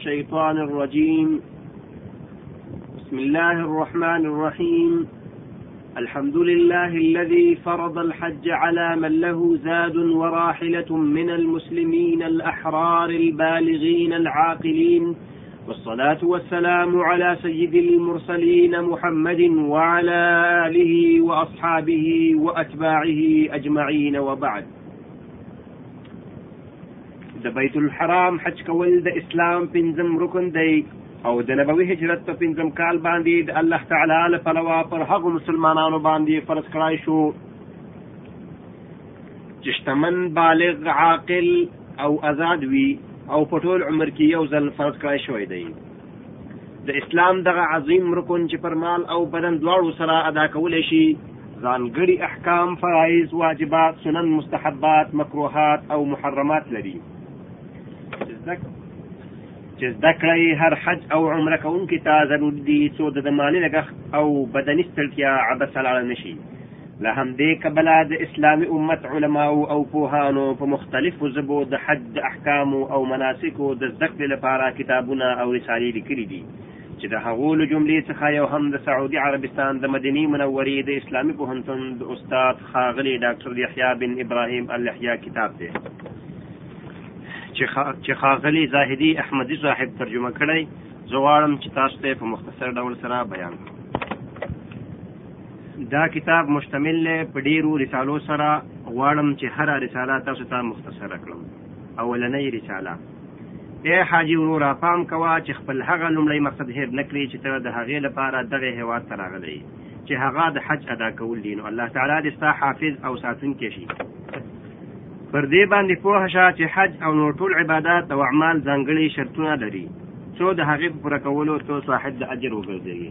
الشيطان الرجيم بسم الله الرحمن الرحيم الحمد لله الذي فرض الحج على من له زاد وراحلة من المسلمين الأحرار البالغين العاقلين والصلاة والسلام على سيد المرسلين محمد وعلى آله وأصحابه وأتباعه أجمعين وبعد د بیت الحرام حج کول د اسلام پنځم رکن دی او د نبوي هجرت په پنځم کال باندې د الله تعالی له پلوه پر هغو مسلمانانو باندې فرض کړای شو چې شتمن بالغ عاقل او آزاد وي او په ټول عمر کې یو ځل فرض کړای شوی دی د اسلام دغه عظیم رکن چې پر مال او بدن دواړو سره ادا کولی شي ځانګړي احکام فرایض واجبات سنن مستحبات مکروهات او محرمات لري چې زده کړې هر حج او عمره کوونکي ته ضروري دي څو د مالي لګښت او بدني ستړتیا عبث لاړه نشي له همدې کبله د اسلامي امت علماو او پوهانو په مختلفو ژبو د حج د احکامو او مناسکو د زده کړې لپاره کتابونه او رسالې لیکلي دي چې د هغو له جملې څخه یو هم د سعودي عربستان د مدینې منورې د اسلامي پوهنتون د استاد ښاغلي ډاکټر یحیی بن ابراهیم الیحیا کتاب دی چې ښاغلي زاهدي احمدي صاحب ترجمه کړی زه غواړم چې تاسو ته په مختصر ډول سره بیان کړم دا کتاب مشتمل دی په ډیرو رسالو سره غواړم چې هره رساله تاسو ته مختصره کړم اولنۍ رساله ای حاجي وروره پام کوه چې خپل هغه لومړی مقصد هیر نه کړې چې ته د هغې لپاره دغه هیواد ته راغلی چې هغه د حج ادا کول دي نو الله تعالی دې ستا حافظ او ساتونکی شي پر دې باندې پوه شه چې حج او نور ټول عبادات او اعمال ځانګړي شرطونه لري څو د هغې په پوره کولو ته صاحب د اجر وګرځوي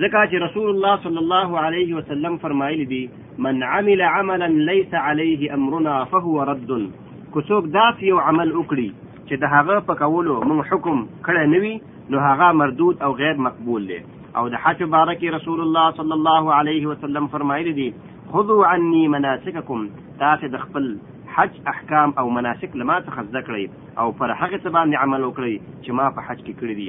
ځکه چې رسول الله صلی الله علیه وسلم فرمایلی دی من عمل عملا ليس عليه امرنا فهو رد کوڅوک داس یو عمل وکړي چې د هغه په کولو موږ حکم کړی نه وي نو هغه مردود او غیر مقبول دی او د حج باره کې رسول الله صلی الله علیه وسلم فرمایلی دی خذوا عني مناسککم تاسو د خپل حج احکام او مناسک لما څخه زده کړئ او پر هغه څه باندې عمل وکړئ چې ما په حج کې کړی دي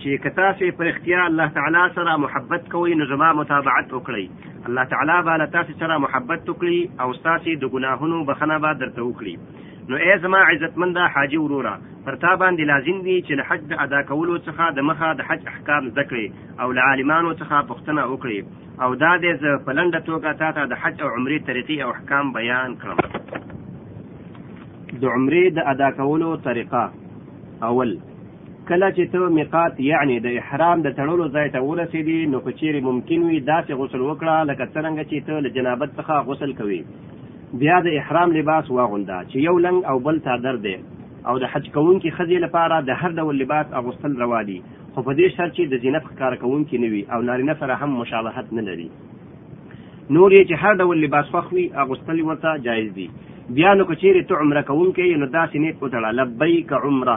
چې که تاسې په رښتیا الله تعالی سره محبت کوئ نو زما متابعت وکړئ الله تعالی به له تاسې سره محبت وکړي او ستاسې د ګناهونو بخنه به درته وکړي نو ای زما عزتمند حاجی وروره پر تا باندې لازم دی چې له حج د ادا کولو څخه د مخه د حج احکام زده کړې او له عالمانو څخه پوښتنه وکړې او دا دی زه په لنډه توګه تا ته د حج او عمرې طریقې او احکام بیان کړم د عمرې د ادا کولو طریقه اول کله چې ته میقات یعنې د احرام د تړلو ځای ته ورسېدې نو که چیرې ممکن وي داسې غسل وکړه لکه څرنګه چې ته له جنابت څخه غسل کوې بیا د احرام لباس واغونده چې یو لنګ او بل څادر دی او د حج کوونکي ښځې لپاره د هر ډول لباس اغوستل روا دي خو په دې شرط چې د زینت ښکاره کوونکي نه وي او نارینه سره هم مشابهت نه لري نور یې چې هر ډول لباس خوښ وي اغوستل ورته جایز دي بیا نو که چیرې ته عمره کوونکی یې نو داسې نیت وتړه لبیک عمره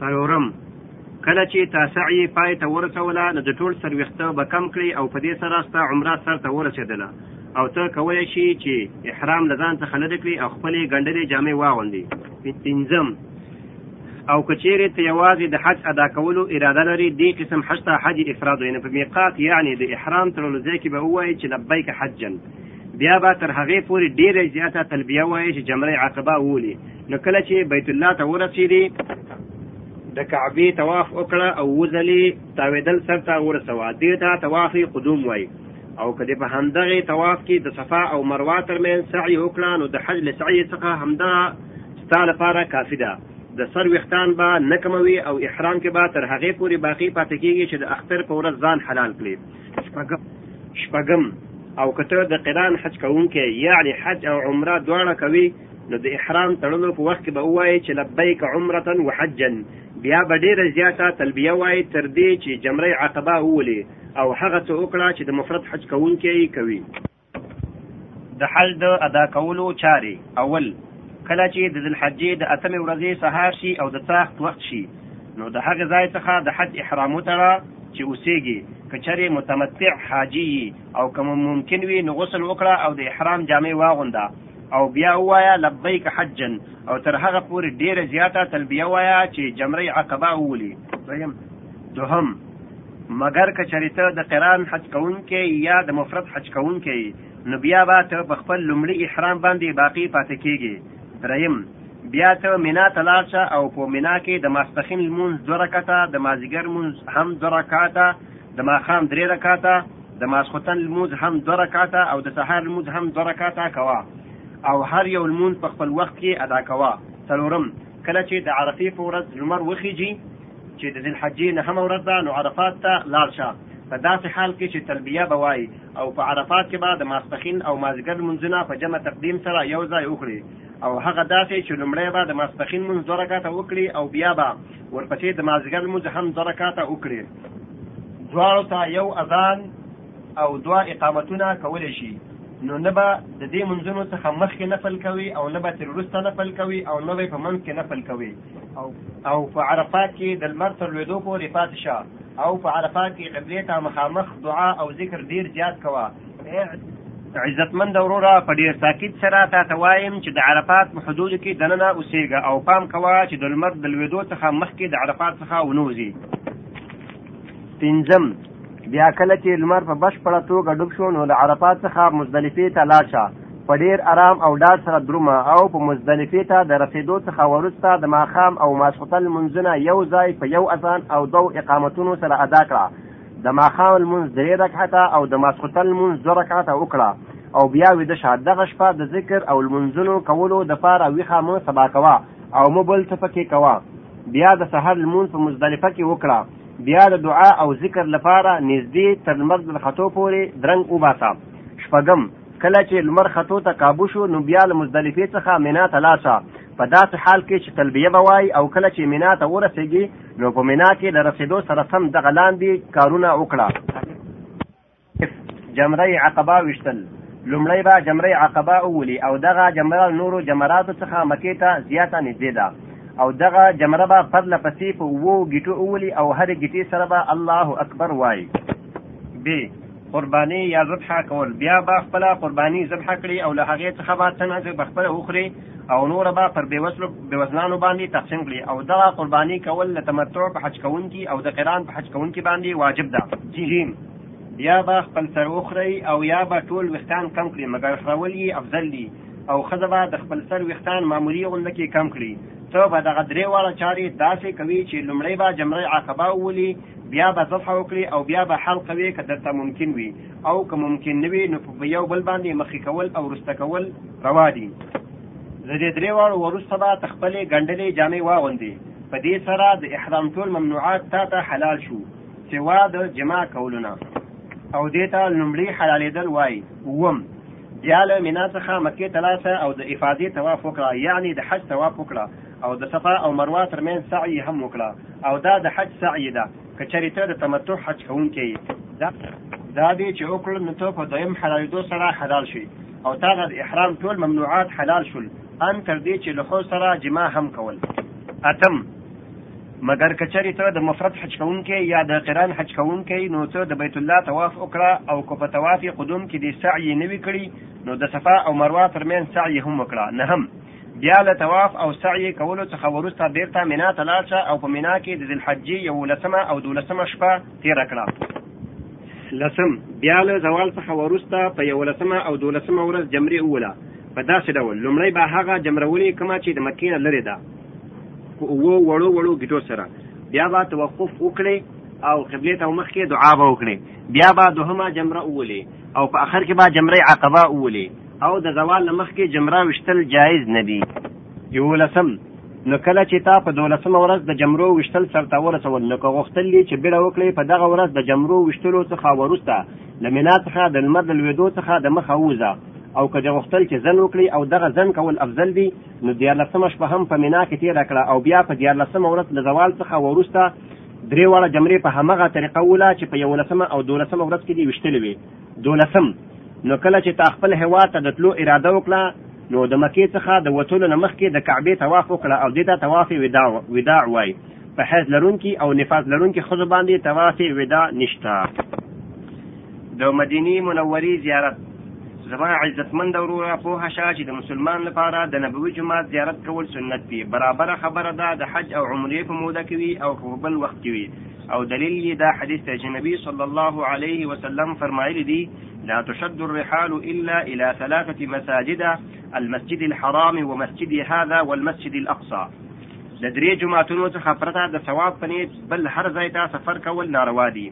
څلورم کله چې تا سعی پای ته ورسوله نو د ټول سرویخته به کم کړي او په دې سره ستا عمره سر ته ورسېدله او ته کولی شي چې احرام له ځان څخه لرې کړي او خپلې ګنډلې جامې واغوندي پنځم او که چیرې ته یوازې د حج ادا کولو اراده لري دې قسم حج ته حج افراد یعنې په میقات یعنې د احرام تړلو ځای کې به ووایي چې لبیک حجا بیا به تر هغې پورې ډېره زیاته تلبیه وایي چې جمره عقبه وولي نو کله چې بیت الله ته ورسېدې د کعبې طواف وکړه او وځلې تاوېدل سر ته ورسوه دې ته طواف قدوم وایي او که دې په همدغې طواف کې د صفا او مروه ترمنځ سعی وکړه نو د حج له سعی څخه همدا ستا لپاره کافي ده د سر ویختان به نه کموي او احرام کې به تر هغې پورې باقي پاتې کېږي چې د اختر په ورځ ځان حلال کړي شپږم او که ته د قران حج کوونکی یعنې حج او عمره دواړه کوي نو د احرام تړلو په وخت کې به ووایې چې لبیک عمره وحجا بیا به ډېره زیاته تلبیه وایې تر دې چې جمره عقبه وولې او هغه څه وکړه چې د مفرد حج کوونکی یې کوي د حج د ادا کولو چارې اول کله چې د ذلحجې د اتمې ورځې سهار شي او د څاښت وخت شي نو د هغې ځای څخه د حج احرام وتړه چې اوسېږي که چېرې متمتع حاجي او که ممکن وي نو غسل وکړه او د احرام جامې واغونده او بیا ووایه لبیک حجا او تر هغه پورې ډیره زیاته تلبیه وایه چې جمره عقبه وولي دویم دوهم مګر که چېرې ته د قران حج کوونکی یا د مفرد حج کوونکی نو بیا به ته په خپل لومړي احرام باندې باقی پاتې کیږي دریم بیا ته مینا ته لاړ شه او په مینا کې د ماسپښین لمونځ دوه رکعته د مازیګر لمونځ هم دوه رکعته د ماښام درې رکعته د ماسخوتن لمونځ هم دوه رکعته او د سهار لمونځ هم دوه رکعته کوه او هر یو لمونځ په خپل وخت کې ادا کوه څلورم کله چې د عرفې په ورځ لمر وخیږي چې د ذلحجې نهمه ورځ ده نو عرفات ته لاړ شه په داسې حال کې چې تلبیه به وایي او په عرفات کې به د ماسپښین او مازیګر لمونځونه په جمع تقدیم سره یو ځای وکړي او هغه داسې چې لومړی به د ماسپښین لمونځ دوه رکعته وکړي او بیا به ورپسې د مازیګر لمونځ هم دوه رکعته وکړي دواړو ته یو اذان او دوه اقامتونه کولی شي نو نه به د دې منځونو څخه مخکې نفل کوي او نه به تر وروسته نفل کوي او نه به په منځ کې نفل کوي او او په عرفات کې د لمر تر لوېدو پورې پاتې شه او په عرفات کې قبلې ته مخامخ دعا او ذکر ډیر زیات کوه عزتمند وروره په ډیر تاکید سره تا ته وایم چې د عرفات په حدود کې دننه اوسېږه او پام کوه چې د لمر د لوېدو څخه مخکې د عرفات څخه ونوځي پنځم بیا کله چې لمر په بشپړه توګه ډوب شو نو د عرفات څخه مزدلفې ته لاړ شه په ډیر آرام او ډاډ سره درومه او په مزدلفې ته د رسېدو څخه وروسته د ماښام او ماسخوتن لمونځونه یو ځای په یو اذان او دوو اقامتونو سره ادا کړه د ماښام لمونځ درې رکعته او د ماسخوتن لمونځ دوه رکعته وکړه او بیا ویده شه دغه شپه د ذکر او لمونځونو کولو دپاره ویښه مه سبا کوه او مه بل څه پکې کوه بیا د سحر لمونځ په مزدلفه کې وکړه بیا د دعا او ذکر لپاره نږدې تر لمر د خطو پورې درنګ وباسه شپږم کله چې لمر خطو ته کابو شو نو بیا له مزدلفې څخه مینا ته لاړ شه په داسې حال کې چې تلبیه به وایي او کله چې مینا ته ورسېږي نو په مینا کې له رسېدو سره سم دغه لاندې کارونه وکړه جمره عقبه وشتل لومړی به جمره عقبه اوولي او دغه جمره نورو جمراتو څخه مکې ته زیاته نږدې ده او دغه جمره به پرله پسې په اوو ګیټو اوولي او هرې ګیټې سره به الله اکبر وایي ب قرباني یا ذبحه کول بیا به خپله قرباني ذبحه کړي او له هغې څخه به څه نه به خپله وخوري او نور به پر بیوسلو بیوزلانو باندې تقسیم کړي او دا قرباني کول د تمتع په حج کوونکي او د قران په حج کوونکي باندې واجب ده جیم یا به خپل سر وخري او یا به ټول وختان کم کړي مګر خرول یې افضل دي او خزه به د خپل سر وختان معمولی غونډه کې کم کړي ته به دغه درې واړه چارې داسې کوي چې لومړی به جمره عقبه ولي بیا به ذبح وکړي او بیا به حلقه وي که درته ممکن وي او که ممکن نه وي نو په یو بل باندې مخې کول او وروسته کول روا دي د دې درې واړو وروسته به ته خپلې ګنډلې جامې واغوندې په دې سره د احرام ټول ممنوعات تا ته حلال شو سوا د جماع کولو نه او دې ته لومړي حلالېدل وایي اووم بیا له مینا څخه مکې ته لاړ او د افادې طواف وکړه یعنې د حج طواف وکړه او د صفا او مروه ترمنځ سعی هم وکړه او دا د حج سعی ده که چېرې ته د تمتع حج کوونکی یې دا دا دې چې وکړل نو ته په دویم حلالېدو سره حلال شي او تا د احرام ټول ممنوعات حلال شول ان تر دې چې له ښځو سره جما هم کول اتم مګر که چېرې ته د مفرد حج کوونکی یا د قران حج کوونکی نو ته د بیت الله طواف وکړه او که په طواف قدوم کې دې سعی نه وي کړي نو د صفا او مروه ترمنځ سعی هم وکړه نهم بیا له طواف او سعی کولو څخه وروسته بیرته مینا ته لاړ شه او په مینا کې د ذوالحجې یولسمه او دولسمه شپه تېره کړه. لسم بیا له زوال څخه وروسته په یولسمه او دولسمه ورځ جمرې ووله په داسې ډول لومړی به هغه جمرولې کومه چې د مکې نه لرې ده په اوو وړو وړو ګیټو سره بیا به توقف وکړې او قبلې ته مخکې دعا به وکړې بیا به دوهمه جمره وولې او په اخر کې به جمرې عقبه وولې او د زوال نه مخکې جمره وشتل جایز نه دي یولسم نو کله چې تا په دولسمه ورځ د جمرو وشتل سرته ورسول نو که غوښتل دي چې بیړه وکړي په دغه ورځ د جمرو وشتلو څخه وروسته له منا څخه د لمر د لوېدو څخه د مخه ووځه او که د غوښتل چې ځن وکړي او دغه ځن کول افضل دي نو دیارلسمه شپه هم په منا کې تېره کړه او بیا په دیارلسمه ورځ له زوال څخه وروسته درې واړه جمرې په همغه طریقه وله چې په یولسمه او دولسمه ورځ کې دې وشتلې وي دولسم، نو کله چې تا خپل هېواد ته د تلو اراده وکړه، نو د مکې څخه د وتلو نه مخکې د کعبې طواف وکړه او دې ته طواف وداع وداع وايي، په حیض لرونکي او نفاس لرونکي ښځو باندې طواف وداع نشته. د مدینې منورې زیارت زما عزتمند وروره پوه شه چې د مسلمان لپاره د نبوي جماعت زیارت کول سنت دي برابره خبره ده د حج او عمرې په موده کې وي او په بل وخت کې وي او دلیل یې دا حدیث دی چې نبی صلی الله علیه وسلم فرمایلی دی لا تشد الرحال الا الى ثلاثه مساجد المسجد الحرام ومسجد هذا والمسجد الاقصى د درې جماعتونو څخه پرته د ثواب په نیت بل هر ځای ته سفر کول ناروا دي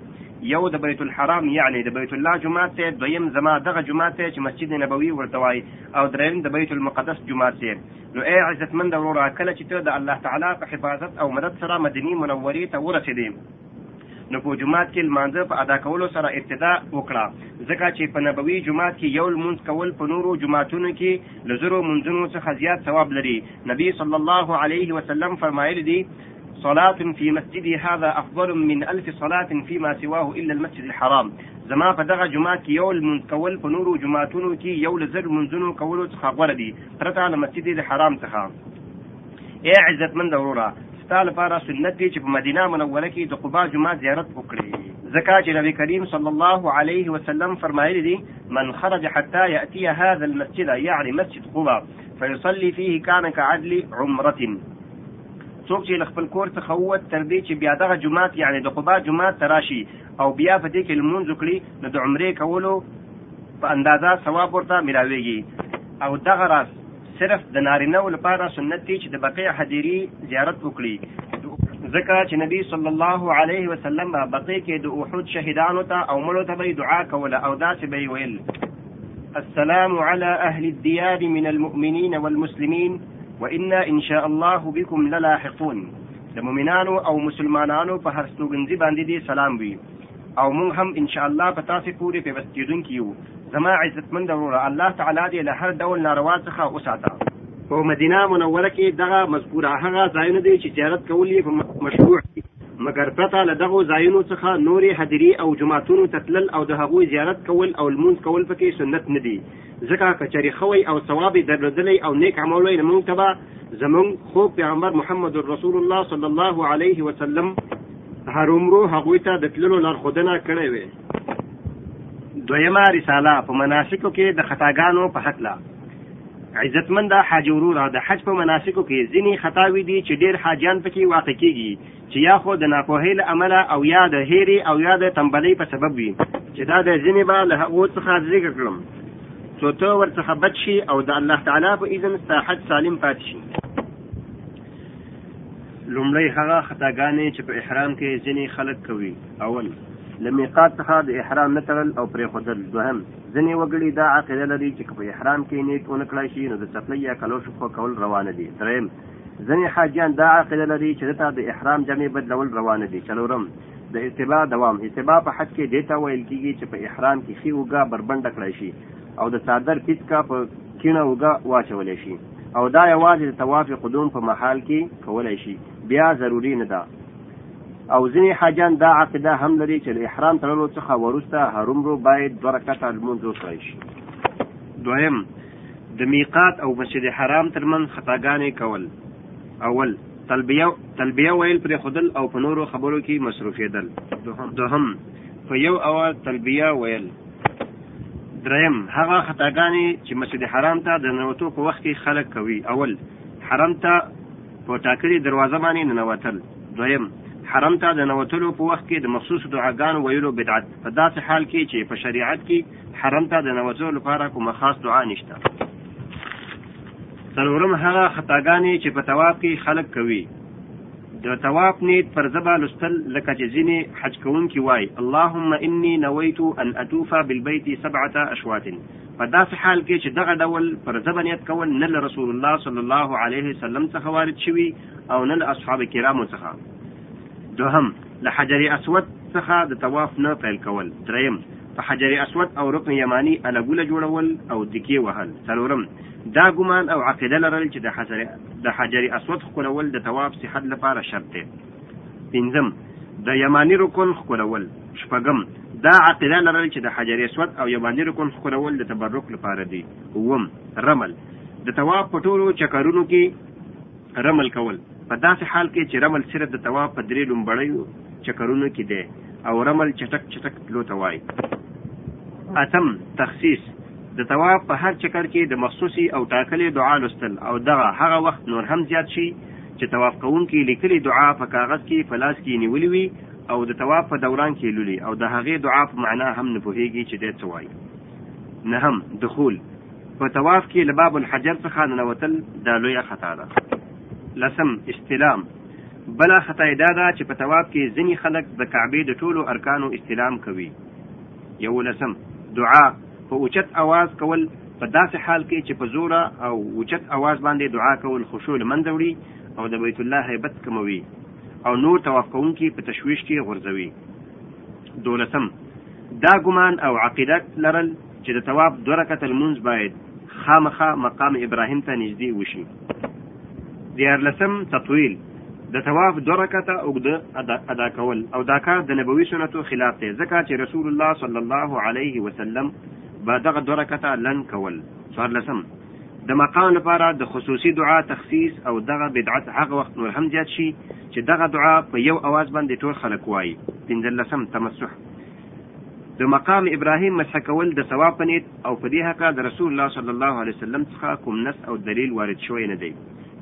یو د بیت الحرام یعنی د بیت الله جماعت ته دویم زما دغه جماعت ته چې مسجد نبوي ورته وای او دریم د بیت المقدس جماعت ته نو ای عزتمند وروره کله چې ته د الله تعالی په حفاظت او مدد سره مدینې منورې ته ورسېدې نو په جماعت کې لمانځه په ادا کولو سره ابتدا وکړه ځکه چې په نبوي جماعت کې یو لمونځ کول په نورو جماعتونو کې له زرو منځونو څخه زیات ثواب لري نبی صلی الله علیه وسلم فرمایلی دی صلاة في مسجدي هذا أفضل من ألف صلاة فيما سواه إلا المسجد الحرام زما په دغه جماعت کې یو لمونځ کول په نورو جماعتونو کې یو لزر منځونو کولو څخه غوره دي پرته له مسجد الحرام څخه اے عزتمند وروره ستا لپاره سنت دی چې په مدینه منوره کې د قبا جمعه زیارت وکړي ځکه چې نبی کریم صلی الله علیه وسلم فرمایلی دی من خرج حتى يأتي هذا المسجد يعني مسجد قبا فيصلي فيه كان كعدل عمرة څوک چې خپل کور څخه ووت تر دې چې بیا دغه جماعت یعنی د قبا جماعت ته راشي او بیا په دې کې لمونځ وکړي نو د عمرې کولو په اندازه ثواب ورته ملاویږي او دغه راز صرف د نارینه و لپاره سنت دی چې د بقیع حدیری زیارت وکړي ځکه چې نبی صلی الله علیه وسلم به بقیع کې د احد شهیدانو ته او مړو ته به دعا کوله او داسې به ویل السلام على اهل الديار من المؤمنين والمسلمين وانا ان شاء الله بكم للاحقون د مؤمنانو او مسلمانانو په هرستوګنځي باندې دي سلام وي او موږ هم ان شاء الله په تاسې پورې پیوست کېدونکي یو زما عزتمند وروره الله تعالی دې له هر ډول ناروا څخه وساته په مدینه منوره کې دغه مذکوره هغه ځایونه دي چې زیارت کول یې په مشروع دي مګر پرته له دغو ځایونو څخه نورې حاضري او جماعتونو ته تلل او د هغوی زیارت کول او لمونځ کول پکې سنت نه دي ځکه که چېرې ښه وای او ثواب یې درلودلی او نیک عمل وای نو موږ ته به زموږ خوږ پیغمبر محمد رسول الله صلی الله علیه وسلم هرومرو هغوی ته د تللو لارښودنه کړې وي دویمه رساله په مناسکو کې د خطاګانو په هکله عزتمند حاج وروره د حج په مناسکو کې ځینې خطاوې دي چې ډېر حاجیان پکې واقع کېږي چې یا خو د ناپوهۍ له امله او یا د هیرې او یا د تنبلۍ په سبب وي چې دا د ځینې به له هغو څخه ذکر کړم څو ته ورڅخه بچ شي او د الله تعالی په اذن ستا حج سالم پاتې شي لومړی هغه خطاګانې چې په احرام کې ځینې خلک کوي اول له میقات څخه د احرام نه تړل او پرېښودل دوهم ځینې وګړي دا عقیده لري چې که په احرام کې نیت ونه کړای شي نو د څپلۍ یا کلوشو خو کول روانه دي دریم ځنې حاجیان دا عقیده لري چې دته د احرام جامې بدلول روانه دي څلورم د اتباع دوام اتباع په حد کې دیتا ویل کیږي چې په احرام کې خي اوګه بربنډ کړی شي او د صادر پیتکا په کینه اوګه واچول شي او دا یوازې د طواف قدوم په محل کې کولای شي بیا ضروری نه ده او ځینې حاجان دا عقیده هم لري چې د احرام تړلو څخه وروسته هرومرو باید دوه رکعته لمونځ وکړی شي دویم د میقات او مسجد حرام ترمنځ خطاګانې کول، اول، تلبیه تلبیه ویل پرېښودل او په نورو خبرو کې مصروفېدل، دوهم، په یو اواز تلبیه ویل، دریم، هغه خطاګانې چې مسجد حرام ته د ننوتو په وخت کې خلک کوي، اول، حرم ته په ټاکلې دروازه باندې ننوتل، دویم، حرم ته د ننوتلو په وخت کې د مخصوصو دعاګانو ویلو بدعت، په داسې حال کې چې په شریعت کې حرم ته د نوځو لپاره کومه خاص دعا نشته څلورم هغه خطاګانې چې په طواف کې خلک کوي د طواف نیت پر زبا لستل لکه چې ځینې حج کوونکي وای اللهم انی نویت ان اتوف بالبیت سبعه اشوات په داسې حال کې چې دغه ډول پر زبا نیت کول نه له رسول الله صلی الله علیه وسلم څخه وارد شوي او نه له اصحاب کرامو څخه دوهم له حجر اسود څخه د طواف نه پیل کول، دریم، په حجر اسود او رکن یماني الګوله جوړول او دکې وهل، څلورم، دا ګمان او عقیده لرل چې د حجر د حجر اسود ښکلول د طواف صحت لپاره شرط دی، پنځم، د یماني رکن ښکلول، شپږم، دا عقیده لرل چې د حجر اسود او یماني رکن ښکلول د تبرک لپاره دي، اووم، رمل، د طواف په ټولو چکرونو کې، رمل کول، په داسې حال کې چې رمل صرف د طواف په درې لومبړیو چکرونو کې دی او رمل چټک چټک تلو ته وایي. اتم، تخصیص، د طواف په هر چکر کې د مخصوصي او ټاکلې دعا لوستل او دغه هغه وخت نور هم زیات شي چې طواف کوونکي لیکلې دعا په کاغذ کې په لاس کې نیولي وي او د طواف په دوران کې لولي او د هغې دعا په معنا هم نه پوهېږي چې دی څه وایي. نهم، دخول، په طواف کې له باب الحجر څخه ننوتل دا لویه خطا ده لسم استلام بله خطا دا ده چې په طواف کې ځینې خلک د کعبې د ټولو ارکانو استلام کوي یولسم دعا په اوچت اواز کول په داسې حال کې چې په زوره او اوچت اواز باندې دعا کول خشوع له منځه وړي او د بیت الله هیبت کموي او نور طواف کوونکي په تشویش کې غورځوي دولسم دا ګمان او عقیدت لرل چې د طواف دوه رکعته لمونځ باید خامخا مقام ابراهیم ته نږدې وشي دیارلسم تطویل د طواف دو رکعته اوږده ادا کول او دا کار د نبوي سنتو خلاف دی ځکه چې رسول الله صلی الله علیه وسلم به دغه دو رکعته لن کول څوارلسم د مقام لپاره د خصوصي دعا تخصیص او دغه بدعت هغه وخت نور هم زیات شي چې دغه دعا په یو اواز باندې ټول خلک وایي پنځلسم تمسح د مقام ابراهیم مسح کول د ثواب په نیت او په دې حقه د رسول الله صلی الله علیه وسلم څخه کوم نص او دلیل وارد شوی نه دی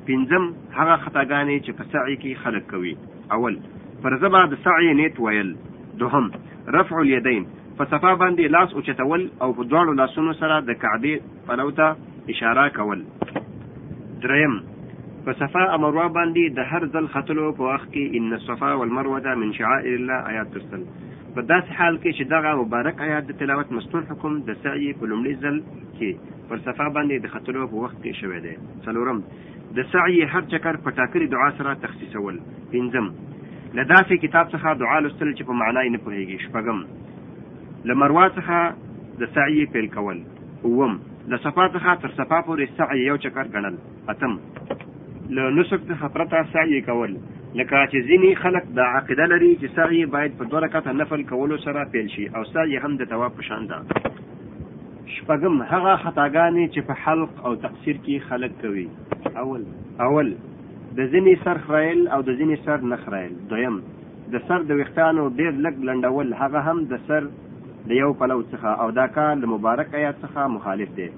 پنځم هغه خطاګانې چې په سعی کې خلق کوي اول پر زبا د سعی نیت ویل دوهم رفع الیدین په صفا باندې لاس اوچتول او په دواړو لاسونو سره د کعبې پلو ته اشاره کول دریم په صفا او مروه باندې د هر ځل ختلو په وخت کې ان الصفا والمروه من شعائر الله آیات ترسل په داسې حال کې چې دغه مبارک آیات د تلاوت مستور حکم د سعی په لومړي ځل کې پر صفا باندې د ختلو په وخت کې شوی دی څلورم د سعی هر چکر په ټاکلي دعا سره تخصیصول پنځم له داسې کتاب څخه دعا لوستل چې په معنا یې نه پوهېږي شپږم له مروا څخه د سعی پیل کول اووم له صفا څخه تر صفا پورې سعی یو چکر ګڼل اتم له نسک څخه پرته سعی کول لکه چې ځینې خلک دا عقیده لري چې سعی باید په دوه رکعته نفل کولو سره پیل شي او سعی هم د ثواب په شان ده شپږم هغه خطاګانې چې په حلق او تقصیر کې خلک کوي اول اول د ځینې سر خرایل او د ځینې سر نه خرایل دویم د سر د ویښتانو ډېر لږ لنډول هغه هم د سر د یو پلو څخه او دا کار له مبارک آیات څخه مخالف دی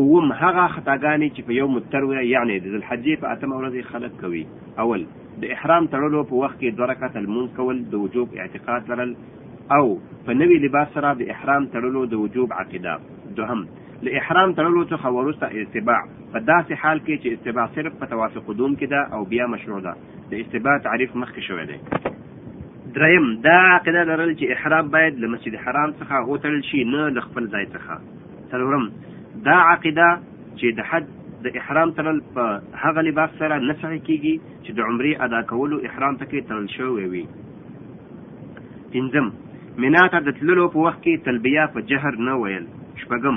اووم هغه خطاګانې چې په یو مترویه یعنی د ذوالحجې په اتمه ورځ خلک کوي اول د احرام تړلو په وخت کې دوه رکعته لمونځ کول د وجوب اعتقاد لرل او په نوي لباس سره د احرام تړلو د وجوب عقیده دوهم له احرام تړلو څخه وروسته استباع په داسې حال کې چې استباع صرف په توافق دوم کې ده او بیا مشروع ده د استباع تعریف مخکې شوی دی دریم دا عقیده لرل چې احرام باید له مسجد حرام څخه وتړل شي نه له خپل ځای څخه څلورم دا عقیده چې د حد د احرام تړل په هغه لباس سره نه صحیح کیږي چې د عمرې ادا کولو احرام پکې تړل شوی وي پنځم مینا ته د تللو په وخت کې تلبیه په جهر نه ویل شپږم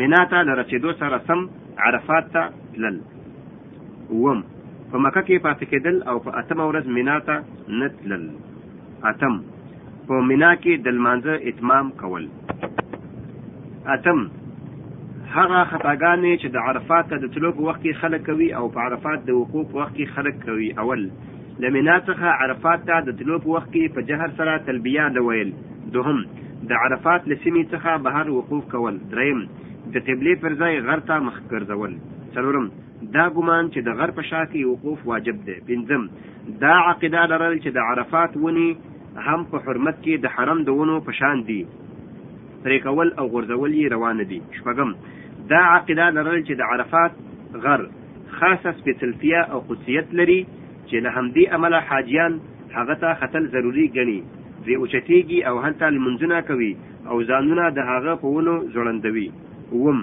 مینا ته له رسېدو سره سم عرفات ته تلل اووم، په مکه کې پاتې کېدل او په اتمه ورځ مینا ته نه تلل. اتم، په مینا کې د لمانځه اتمام کول. اتم، هغه خطاګانې چې د عرفات ته د تلو په وخت کې خلک کوي او په عرفات د وقوع په وخت کې خلک کوي. اول، له مینا څخه عرفات ته د تلو په وخت کې په جهر سره تلبیه نه ویل. دوهم، د عرفات له سیمې څخه بهر وقوف کول. دریم، د قبلې پر ځای غر ته مخ ګرځول. څلورم، دا ګمان چې د غر په شا کې وقوف واجب دی. پنځم، دا عقیده لرل چې د عرفات ونې هم په حرمت کې د حرم د ونو په شان دي، پرې کول او غورځول یې روا نه دي. شپږم، دا عقیده لرل چې د عرفات غر خاصه سپېڅلتیا او قدسیت لري چې له همدې امله حاجیان هغه ته ختل ضروري ګڼي، پرې اوچتېږي او هلته لمونځونه کوي او ځانونه د هغه په ونو ځوړندوي. اووم،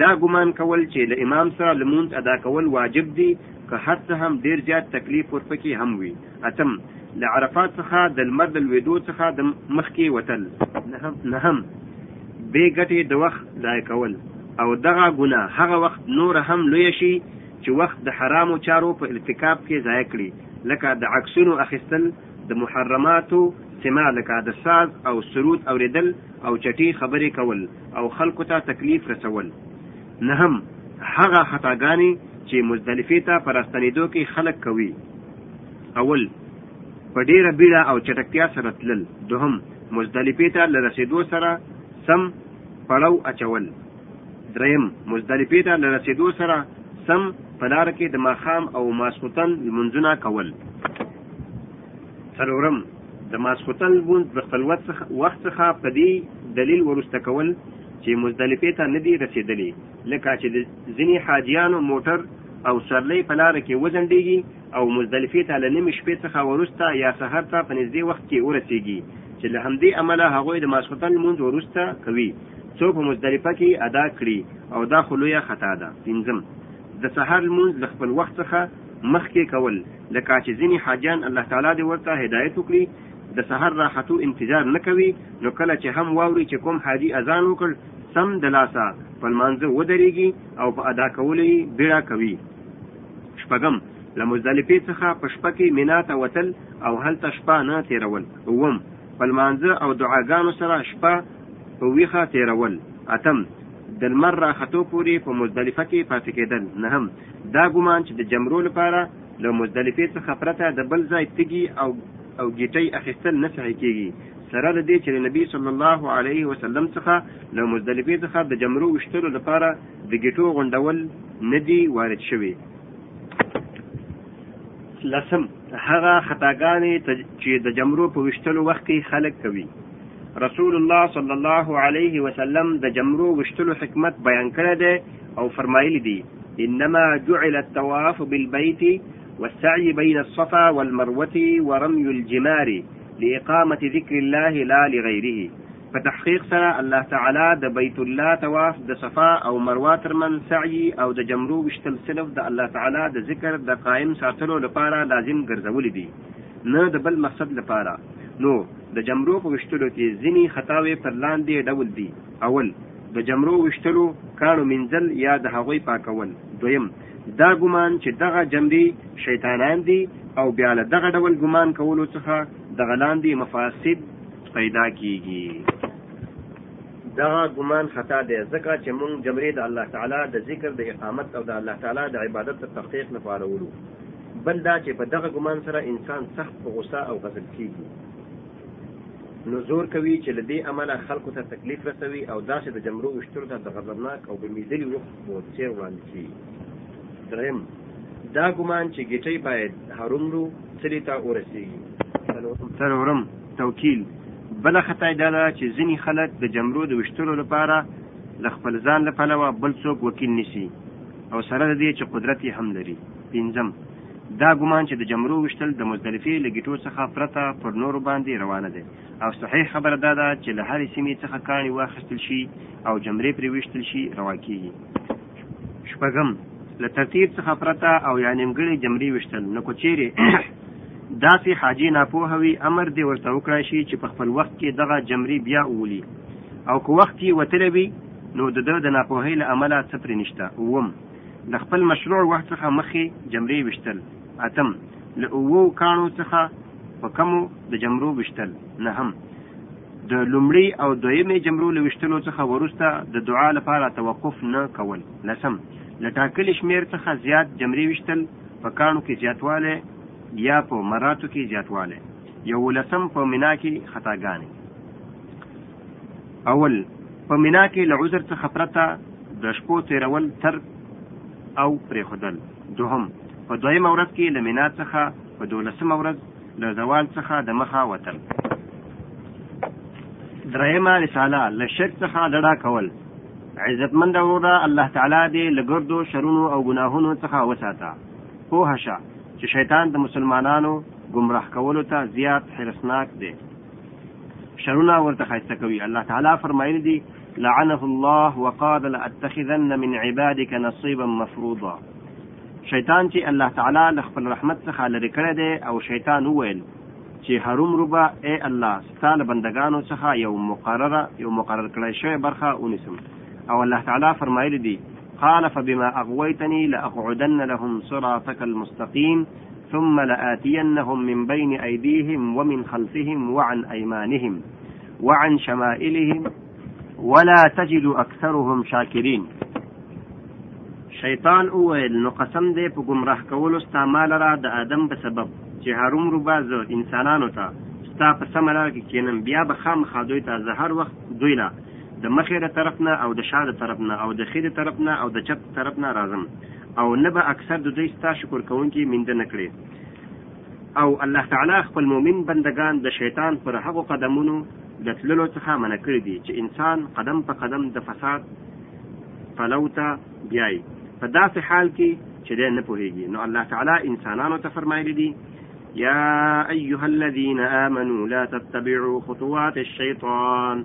دا ګمان کول چې له امام سره لمونځ ادا کول واجب دي که هر څه هم ډېر زیات تکلیف ورپکې هم وي. اتم، له عرفات څخه د لمر له لوېدو څخه د مخکې وتل. نهم، بې ګټې د وخت ضایع کول او دغه ګناه هغه وخت نوره هم لویه شي چې وخت د حرامو چارو په ارتکاب کې ضایع کړي لکه د عکسونو اخیستل، د محرماتو سماع لکه د ساز او سرود اورېدل او چټي خبرې کول. او خلکو ته تکلیف رسول، نهم، هغه خطاګانې چې مزدلفې ته په راستنېدو کې خلک کوي، اول، په ډېره بیړه او چټکتیا سره تلل، دوهم، مزدلفې ته له رسېدو سره سم پړو اچول، درېیم، مزدلفې ته له رسېدو سره سم په لاره کې د ماښام او ماسخوتن لمونځونه کول، څلورم، د ماسخوتن لمونځ د خپل وخت څخه په دې دلیل وروسته کول چې مزدلفې ته نه دي رسېدلي لکه چې د ځینې حاجیانو موټر او سرلۍ په لاره کې وځنډېږي او مزدلفې ته له نیمې شپې څخه وروسته یا سحر ته په نږدې وخت کې ورسېږي چې له همدې امله هغوی د ماسخوتن لمونځ وروسته کوي څو په مزدلفه کې ادا کړي او دا خو لویه خطا ده پنځم د سحر لمونځ له خپل وخت څخه مخکې کول لکه چې ځینې حاجیان الله تعالی دې ورته هدایت وکړي د سحر راحتو انتظار نه کوي نو کله چې هم واوري چې کوم حاجي اذان وکړ سم د لاسه په لمانځه ودرېږي او په ادا کولو یې بیړه کوي شپږم له مزدلفې څخه په شپه کې مینا ته وتل او هلته شپه نه تېرول اووم په لمانځه او دعاګانو سره شپه په ویښه تېرول اتم د لمر راختو پورې په مزدلفه کې پاتې کېدل نهم دا ګومان چې د جمرو لپاره له مزدلفې څخه پرته د بل ځای تږي او او ګیټۍ اخیستل نه صحیح کېږي سره له دې چې له نبي صلی الله علیه وسلم څخه له مزدلفې څخه د جمرو وشتلو لپاره د ګیټو غونډول نه دي وارد شوي لسم هغه خطاګانې چې د جمرو په وشتلو وخت کې خلک کوي رسول الله صلی الله علیه وسلم د جمرو وشتلو حکمت بیان کړی دی او فرمایلی دی انما جعل التواف بالبيت والسعي بين الصفا والمروة ورمي الجمار لإقامة ذكر الله لا لغيره په تحقیق سره الله تعالی د بیت الله طواف د صفا او مروه ترمن سعی او د جمرو وشتل صرف د الله تعالی د ذکر د قائم ساتلو لپاره لازم ګرځولې دي نه د بل مقصد لپاره نو د جمرو په وشتلو کې ځینی خطاوې پر لاندې ډول دي اول، د جمرو ویشتلو، کاڼو مینځل یا د هغوی پاکول، دویم، دا ګمان چې دغه جمري شیطانان دي او بیا له دغه ډول ګمان کولو څخه دغه لاندې مفاسد پیدا کیږي. دغه ګمان خطا دی ځکه چې مونږ جمرې د الله تعالی د ذکر د اقامت او د الله تعالی د عبادت د تحقیق لپاره وړو. بل دا چې په دغه ګمان سره انسان سخت په غصه او غضب کیږي. نو زور کوي چې له دې امله خلکو ته تکلیف رسوي او داسې د جمرو ویشتلو ته د غضبناک او بمیدلي وخت په څېر وړاندې کېږي. درېیم، دا ګمان چې ګېټۍ باید هرومرو څلي ته ورسېږي. څلورم، توکیل، بله خطا یې دا ده چې ځینې خلک د جمرو د ویشتلو لپاره له خپل ځان له پلوه بل څوک وکیل نیسي او سره د دې چې قدرت یې هم لري. پنځم، دا ګمان چې د جمرو وشتل د مزدلفې له ګیټو څخه پرته پر نورو باندې روا نه دی او صحیح خبره دا ده چې له هرې سیمې څخه کاڼي واخیستل شي او جمرې پرې ویشتل شي روا کیږي شپږم له ترتیب څخه پرته او یا نیمګړې جمرې ویشتل نو که چیرې داسې حاجي ناپوه وي امر دې ورته وکړای شي چې په خپل وخت کې دغه جمرې بیا وولي او که وخت یې وتلی وي نو د ده د ناپوهۍ له امله څه پرې نشته اووم د خپل مشروع وخت څخه مخکې جمرې ویشتل، اتم، له اوو کاڼو څخه په کمو د جمرو ویشتل، نهم، د لومړي او دویمې جمرو له ویشتلو څخه وروسته د دعا لپاره توقف نه کول، لسم، له ټاکلي شمېر څخه زیات جمرې ویشتل، په کاڼو کې زیاتوالی یا په مراتو کې زیاتوالی، یوولسم، په منا کې خطاګانې. اول په منا کې له عذر څخه پرته د شپو تیرول تر او پرېښودل دوهم په دویمه ورځ کې له منا څخه په دولسمه ورځ له زوال څخه د مخه وتل درېیمه رساله له شرک څخه ډډه کول عزتمند وروره الله تعالی دې له ګردو شرونو او ګناهونو څخه وساته پوه شه چې شیطان د مسلمانانو ګمراه کولو ته زیات حرسناک دی شرونه ورته خایسته کوي الله تعالی فرمایلی دی لعنه الله وقال لاتخذن من عبادك نصيبا مفروضا شیطان چې الله تعالی له خپل رحمت څخه لری کړی دی او شیطان وویل چې هروم ربا اے الله ستاله بندگانو څخه یو مقرره یو مقرر کړی شوی برخه ونیسم او الله تعالی فرمایلی دی قال فبما اغويتني لاقعدن لهم صراطك المستقيم ثم لآتينهم من بين أيديهم ومن خلفهم وعن أيمانهم وعن شمائلهم ولا تجد أكثرهم شاكرين شیطان اوویل نو قسم دی په گمراه کولو ستا مال را د آدم په سبب چې هروم رو باز انسانانو ته ستا په سم لار کې کینم بیا به خام خادوی ته زهر وخت دوی لا د مخې له طرف نه او د شا له طرف نه او د ښې له طرف نه او د چپ طرف نه راځم او نه به اکثر د دوی ستا شکر کوونکي مینده نه کړې او الله تعالی خپل مؤمن بندګان د شیطان پر هغو قدمونو د تللو څخه منع کړي دي چې انسان قدم په قدم د فساد پلو ته بیایي په داسې حال کې چې دی نه پوهېږي نو الله تعالی انسانانو ته فرمایلی دي يا أيها الذين آمنوا لا تتبعوا خطوات الشيطان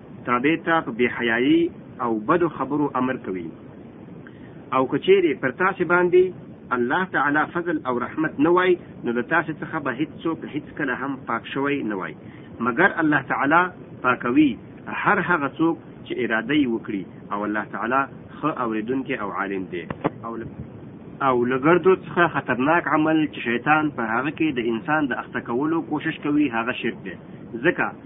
تابع ته په بې حیايي او بدو خبرو امر کوي او که چیرې پر تاسې باندې الله تعالی فضل او رحمت نه وای نو له تاسې څخه به هیڅوک هیڅکله هم پاک شوی نه وای مګر الله تعالی پاکوي هر هغه څوک چې اراده یې وکړي او الله تعالی ښه اورېدونکی او عالم دی او او لګردو څخه خطرناک عمل چې شیطان په هغه کې د انسان د اخته کولو کوشش کوي هغه شرک دی ځکه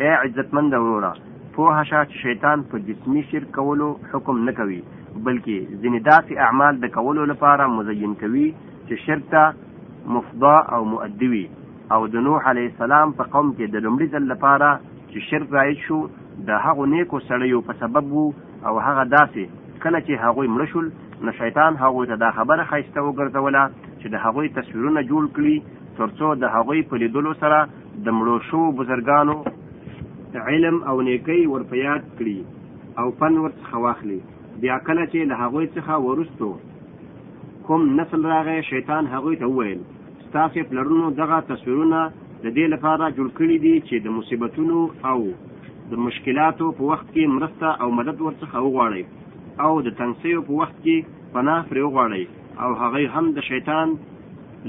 اے عزتمند وروره پوه شه چې شیطان په جسمي شرک کولو حکم نه کوي بلکې ځینې داسې اعمال د کولو لپاره مزین کوي چې شرک ته مفضا او مؤدي وي او د نوح علیه السلام په قوم کې د لومړي ځل لپاره چې شرک رایج شو د هغو نیکو سړیو په سبب وو او هغه داسې کله چې هغوی مړه شول نو شیطان هغوی ته دا خبره ښایسته وګرځوله چې د هغوی تصویرونه جوړ کړي ترڅو د هغوی په لیدلو سره د مړو شوو بزرګانو علم او نیکۍ ور په یاد کړي او پن ورڅخه واخلي بیا کله چې له هغوی څخه ورستو کوم نسل راغی شیطان هغوی ته وویل ستاسو پلرونو دغه تصویرونه د دې لپاره جوړ کړي دي چې د مصیبتونو او د مشکلاتو په وخت کې مرسته او مدد ورڅخه وغواړي او د تنګسیو په وخت کې پناه پرې وغواړي او هغه هم د شیطان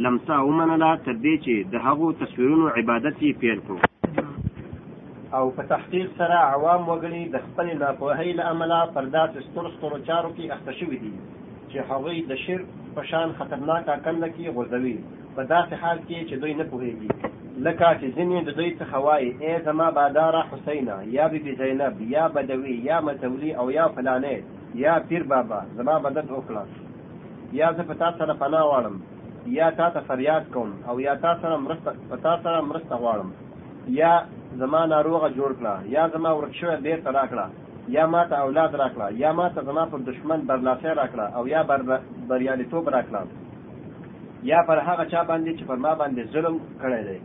لمسه ومنله تر دې چې د هغو تصویرونو عبادت یې پیل کړو. او په تحقیق سره عوام وګړي د خپلې ناپوهۍ له امله پر داسې سترو سترو چارو کې اخته شوي دي چې هغوی د شرک په شان خطرناک کنده کې غورځوي په داسې حال کې چې دوی نه پوهېږي لکه چې ځینې د دوی څخه وایي ای زما باداره حسینه یا بیبي زینب یا بدوي یا متولي او یا فلانې یا پیر بابا زما مدد وکړه یا زه په تا سره پناه غواړم یا تا ته فریاد کوم او یا تا سره مرسته په تا سره مرسته غواړم یا زما ناروغه جوړ کړه یا زما ورک شوی بیرته راکړه یا ما ته اولاد راکړه یا ما ته زما پر دشمن برلاسی راکړه او یا بر بریالیتوب راکړه یا پر هغه چا باندې چې پر ما باندې ظلم کړی دی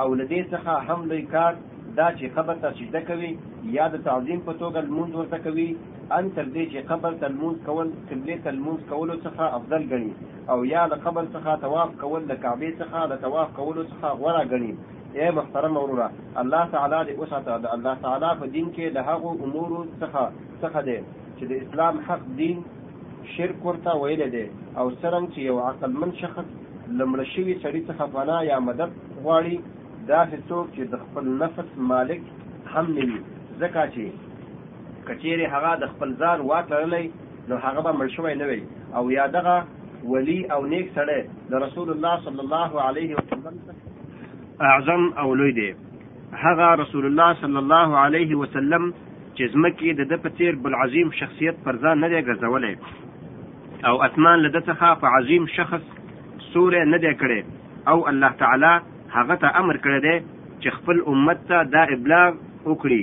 او له دې څخه هم لوی کار دا چې قبر ته سجده کوي یا د تعظیم په توګه لمونځ ورته کوي ان تر دې چې قبر ته لمونځ کول قبلې ته لمونځ کولو څخه افضل ګڼي او یا له قبر څخه طواف کول له کعبې څخه له طواف کولو څخه غوره ګڼي اے محترم وروره الله تعالی دې وساته د الله تعالی په دین کې د هغو امورو څخه څخه دی چې د اسلام حق دین شرک ورته ویل دی او څرنګه چې یو عقلمن شخص لمړ شوی سړی څخه پناه یا مدد غواړي دا هیڅوک چې د خپل نفس مالک هم نه وي ځکه چې که چېرې هغه د خپل ځان واک لرلی نو هغه به مړ شوی نه وی او یا دغه ولی او نیک سړی د رسول الله صلی الله علیه وسلم څخه اعظم او لوی دی هغه رسول الله صلی الله علیه وسلم چې زمکه د د پتیر بل عظیم شخصیت پر ځان نه دی ګرځولې او اسمان له د څخه په عظیم شخص سورې نه دی کړي او الله تعالی هغه ته امر کړی دی چې خپل امت ته دا ابلاغ وکړي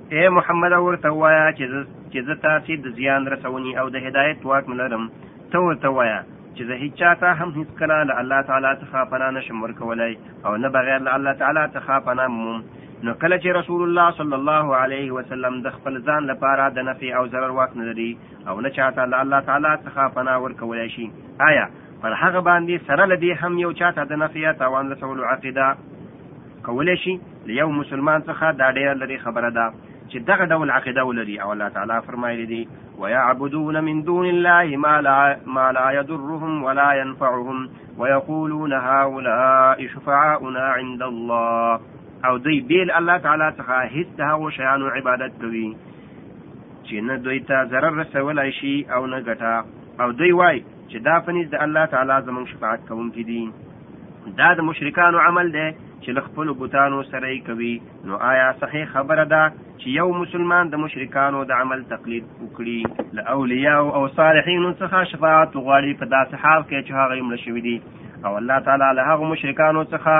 اې محمده ورته ووایه چې زه چې زه تاسې د زیان رسوني او د هدایت واک نه لرم ته ورته وایه چې زه هیڅ چاته هم هیڅکله له الله تعالی څخه پناه نشم ورکولی او نه بغیر له الله تعالی څخه پناه موم نو کله چې رسول الله صلی الله علیه وسلم د خپل ځان لپاره د نفع او ضرر واک نه لري او نه چاته له الله تعالی څخه پناه ورکولی شي آیا پر هغه باندې سره له دې هم یو چاته د نفع یا تاوان رسولو عقیده کولی شي له یو مسلمان څخه دا ډیره لري خبره ده چې دغه ډول عقیده ولري او الله تعالی فرمایلی دی ويعبدون من دون الله ما لا, ما لا يضرهم ولا ينفعهم ويقولون هؤلاء شفعاؤنا عند الله او دوی بیل الله تعالی څخه هیڅ د هغو شیانو عبادت کوي چې نه دوی ته ضرر رسولای شي او نه ګټه او دوی وای چې دا په نزد الله تعالی زمونږ شفاعت کوونکي دي دا د مشرکانو عمل دی چې له خپلو بوتانو سره یې کوي نو آیا صحیح خبره ده چې یو مسلمان د مشرکانو د عمل تقلید وکړي له اولیاء او صالحینو څخه شفاعت غواړي په داسې حال کې چې هغه مړ شوي دي او الله تعالی له هغو مشرکانو څخه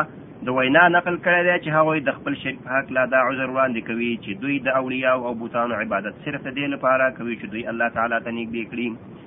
د وینا نقل کړی دی چې هغوی د خپل شرک په هکله دا عذر وړاندې کوي چې دوی د اولیاء او بوتانو عبادت صرف د دې لپاره کوي چې دوی الله تعالی ته نږدې کړي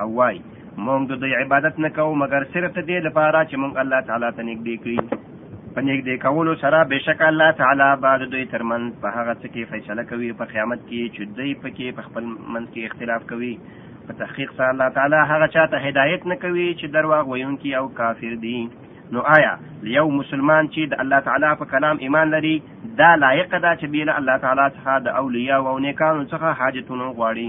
او وای مونږ د دوی عبادت نه کوو مګر صرف د دې لپاره چې مونږ الله تعالی ته نږدې کړي په نږدې کولو سره بشک الله تعالی به د دوی ترمنځ په هغه څه کې فیصله کوي په قیامت کې چې دوی پکې په خپل منځ کې اختلاف کوي په تحقیق سره الله تعالی هغه چاته هدایت نه کوي چې درواغ ویونکي او کافر دي نو آیا یو مسلمان چې د الله تعالی په کلام ایمان لري دا لایق ده چې بیل الله تعالی څخه د اولیاء او نیکانو څخه حاجتونه غواړي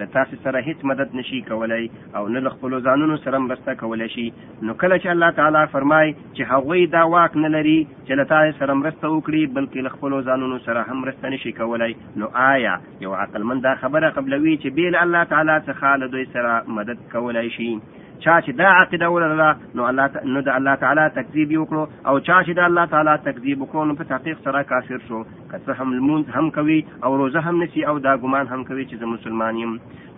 له تاسې سره هیڅ مدد نشي کولای او نه له خپلو ځانونو سره مرسته کولی شي نو کله چې الله تعالی فرمای چې هغوی دا واک نه لري چې له تاسې سره مرسته وکړي بلکې له خپلو ځانونو سره هم مرسته نشي کولای نو آیا یو عقلمند دا خبره قبلوي چې بې له الله تعالی څخه له دوی سره مدد کولی شي چا چې دا عقیده ولرله نو الله نو د الله تعالی تکذیب وکړو او چا چې د الله تعالی تکذیب وکړو نو په تحقیق سره کافر شو که څه هم لمونځ هم کوي او روزه هم نسی او دا ګمان هم کوي چې زه مسلمان یم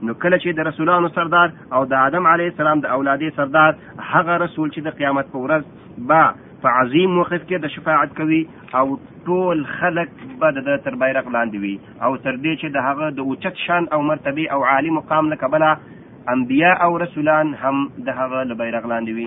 نو کله چې د رسولانو سردار او د آدم علیه السلام د اولادې سردار هغه رسول چې د قیامت په ورځ به په عظیم موقف کې د شفاعت کوي او ټول خلق به د تر بیرق لاندې وي او تر دې چې د هغه د اوچت شان او مرتبه او عالی مقام له کبله انبیا او رسولان هم د هغه له بیرق لاندې وي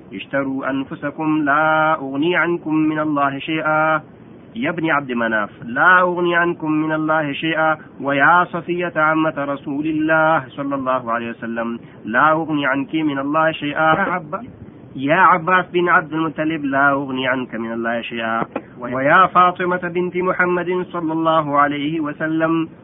اشتروا أنفسكم لا أغني عنكم من الله شيئا يا ابن عبد مناف لا أغني عنكم من الله شيئا ويا صفية عمة رسول الله صلى الله عليه وسلم لا أغني عنك من الله شيئا يا عباس بن عبد المطلب لا أغني عنك من الله شيئا ويا فاطمة بنت محمد صلى الله عليه وسلم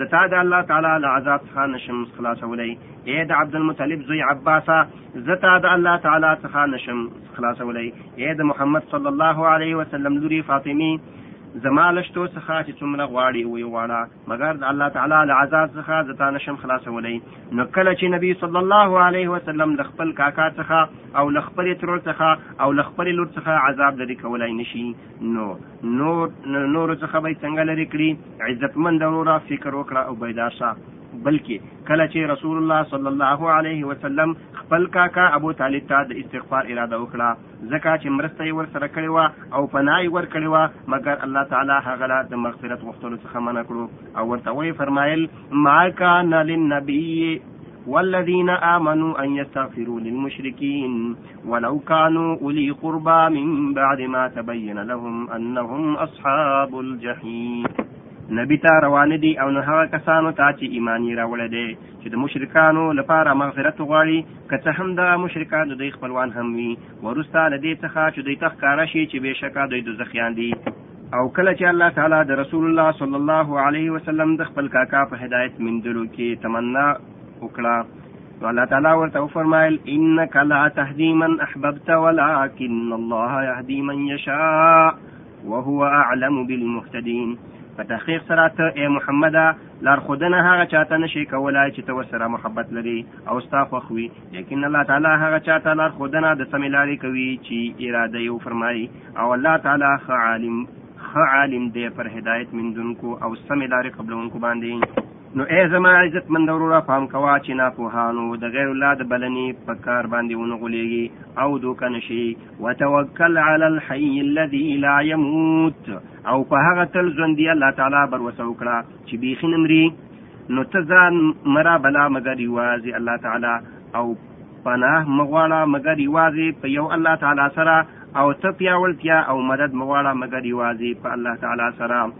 د تا د الله تعالی له عذاب څخه نشم خلاصولی اے د عبدالمطلب زوی عباسه زه تا د الله تعالی څخه نشم خلاصولی اے د محمد صلی الله علیه وسلم لوري فاطمی زما لشتو څخه چې څومره غواړي وي غواړه مګر د الله تعالی له عذاب څخه زتا نشم خلاصولی نو کله چې نبی صلی الله علیه وسلم له خپل کاکا څخه او له خپل ترور څخه او له خپل لور څخه عذاب لري کولای نشي نو نور نور څخه به څنګه لري کړی عزتمند وروره فکر وکړه او بیدار شه بلکې کله چې رسول الله صلی الله علیه وسلم خپل کاکا ابو طالب ته د استغفار اراده وکړه ځکه چې مرسته یې ورسره کړې وه او پناه یې ورکړې وه مګر الله تعالی هغه له د مغفرت غوښتلو څخه منع کړو او ورته ویې فرمایل ما کان للنبي والذین آمنوا ان یستغفروا للمشرکین ولو كانوا أولي قربى من بعد ما تبين لهم أنهم أصحاب الجحيم نبی ته روان دي او نه هغه کسانو ته چې ایمان یې راوړی دی چې د مشرکانو لپاره مغفرت وغواړي که څه هم دغه مشرکان د دوی خپلوان هم وي وروسته له دې څخه چې دوی ته ښکاره شي چې بېشکه دوی دوزخیان دي او کله چې الله تعالی د رسول الله صلی الله علیه وسلم د خپل کاکا په هدایت مندلو کې تمنا وکړه نو الله تعالی ورته وفرمایل انک لا تهدی من احببت ولكن الله يهدي من يشاء وهو اعلم بالمهتدين په تحقیق سره ته اے محمد لارښودنه هغه چاته نشي کولای چې ته ورسره محبت لري او ستا خوښوي لیکن الله تعالی هغه چاته لارښودنه د سمې لارې کوي چې اراده یې وفرمایي او الله تعالی ښه عالم ښه عالم دی پر هدایت مندونکو او سمې لارې قبلونکو باندې نو ای زما عزت مند وروره پام کوه چې ناپوهانو د غیر الله د بلنې په کار باندې ونه غولېږي او دوکه نشي وتوکل علی الحي الذي لا يموت او په هغه تل ژوندي الله تعالی بر وسو کړه چې بیخي نمري نو ته ځان مرا بلا مگر یوازې الله تعالی او پناه مغواړه مگر یوازې په یو الله تعالی سره او ته پیاوړتیا او مدد مغواړه مگر یوازې په الله تعالی سره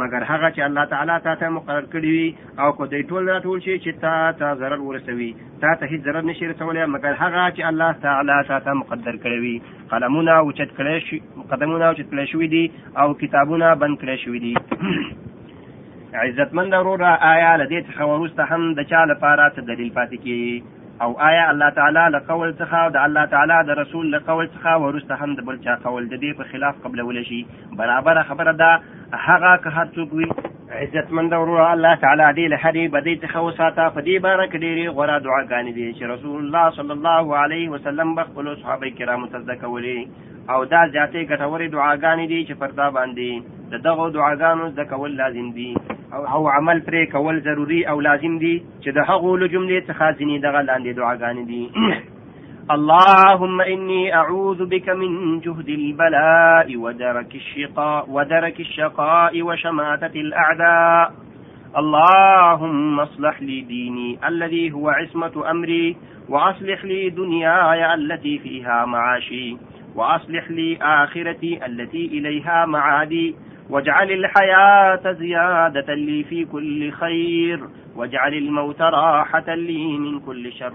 مګر هغه چې الله تعالی تا ته مقرر کړی وي او که دوی ټول راټول شي چې تا ته ضرر ورسوي تا ته هیڅ ضرر نشي رسولی مګر هغه چې الله تعالی تا ته مقدر کړی وي قلمونه اوچت کړی شي قدمونه اوچت کړی شوي دي او کتابونه بند کړی شوي دي عزتمند وروره آیا له دې څخه وروسته هم د چا لپاره څه دلیل پاتې کیږي او آیا الله تعالی له قول څخه او د الله تعالی د رسول له قول څخه وروسته هم د بل چا قول د دې په خلاف قبلول شي برابره خبره ده هغه که هر څوک وي عزتمند وروره الله تعالی دې له هرې بدۍ څخه وساته په دې باره کې ډېرې غوره دعاګانې دي چې رسول الله صلی الله علیه وسلم به خپلو صحابه کرامو ته زده کولې او دا زیاتې ګټورې دعاګانې دي چې پر تا باندې د دغو دعاګانو زده کول لازم دي او عمل پرې کول ضروري او لازم دي چې د هغو له جملې څخه ځینې دغه لاندې دعاګانې دي اللهم إني أعوذ بك من جهد البلاء ودرك الشقاء ودرك الشقاء وشماتة الأعداء اللهم اصلح لي ديني الذي هو عصمة أمري وأصلح لي دنياي التي فيها معاشي وأصلح لي آخرتي التي إليها معادي واجعل الحياة زيادة لي في كل خير واجعل الموت راحة لي من كل شر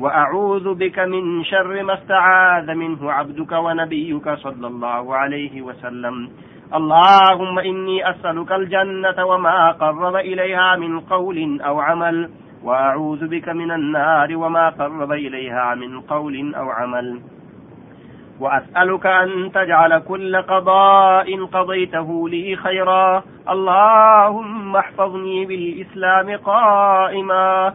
وأعوذ بك من شر ما استعاذ منه عبدك ونبيك صلى الله عليه وسلم اللهم إني أسألك الجنة وما قرب إليها من قول أو عمل وأعوذ بك من النار وما قرب إليها من قول أو عمل وأسألك أن تجعل كل قضاء قضيته لي خيرا اللهم احفظني بالإسلام قائما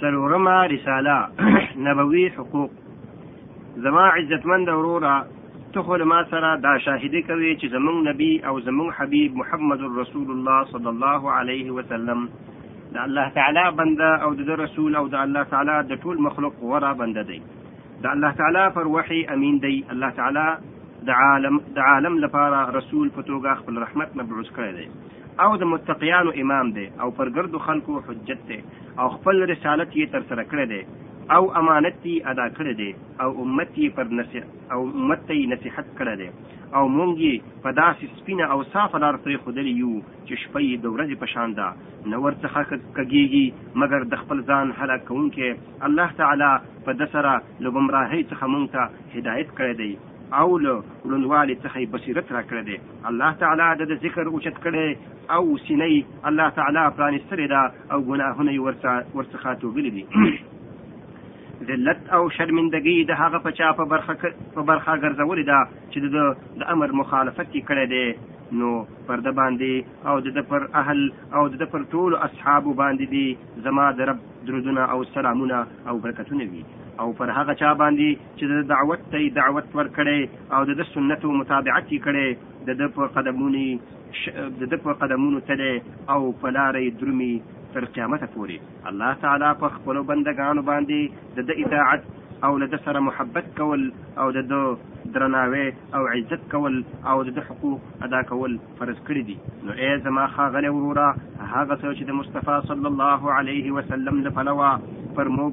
څلورمه رساله نبوي حقوق زما عزتمند وروره ته خو له ما سره دا شاهدي کوي چې زمونږ نبی او زمونږ حبیب محمد رسول الله صلی الله علیه وسلم د الله تعالی بنده او د رسول او د الله تعالی د ټول مخلوق غوره بنده دی د الله تعالی پر وحی امین دی الله تعالی د عالم د عالم لپاره رسول په توګه خپل رحمت مبعوث کړی دی او د متقیانو امام دی او پر ګردو خلکو حجت دی او خپل رسالت یې تر سره کړی دی او امانت یې ادا کړی دی او امت یې پر نصیح او امت ته یې نصیحت کړی دی او مونږ یې په داسې سپینه او صافه لار پرېښودلی یو چې شپه یې د ورځې په شان ده نه ورڅخه کږېږي مګر د خپل ځان هلاک کوونکی الله تعالی په ده سره له ګمراهۍ څخه مونږ ته هدایت کړی دی او له ړوندوالي څخه يې بصيرت راکړی دی، الله تعالی دده ذکر اوچت کړی او سينه يې الله تعالی پرانستلې ده او ګناهونه يې ورڅخه توږلي دي، ذلت او شرمندګي د هغه په چا په برخه ګرځولې ده چې دده د امر مخالفت يې کړی دی، نو پر ده باندې او دده پر اهل او دده پر ټولو اصحابو باندې دې زما د رب درودونه او سلامونه او برکتونه وي او پر هغه چا باندې چې د ده دعوت ته یې دعوت ورکړی او د ده سنتو متابعت یې کړی، د ده په قدمونو د ده په قدمونو تلی او په لاره یې درومي تر قیامته پورې. الله تعالی په خپلو بنده ګانو باندې د ده اطاعت او له ده سره محبت کول او د ده درناوی او عزت کول او د ده حقوق ادا کول فرض کړي دي. نو ای زما ښاغلی وروره هغه څه چې د مصطفی صلی الله علیه وسلم له پلوه پر موږ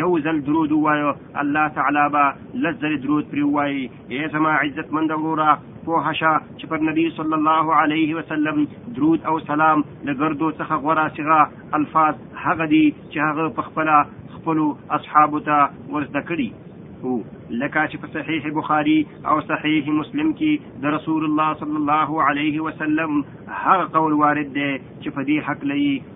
یو ځل درود ووایه الله تعالی به لس ځلې درود پرې ووایي ای زما عزتمند وروره پوه شه چې پر نبی صلی الله علیه وسلم درود او سلام له ګردو څخه غوره صیغه الفاظ هغه دي چې هغه په خپله خپلو اصحابو ته ورزده کړي وو لکه چې په صحیح بخاری او صحیح مسلم کې د رسول الله صلی الله علیه وسلم هغه قول وارد دی چې په دې حق لې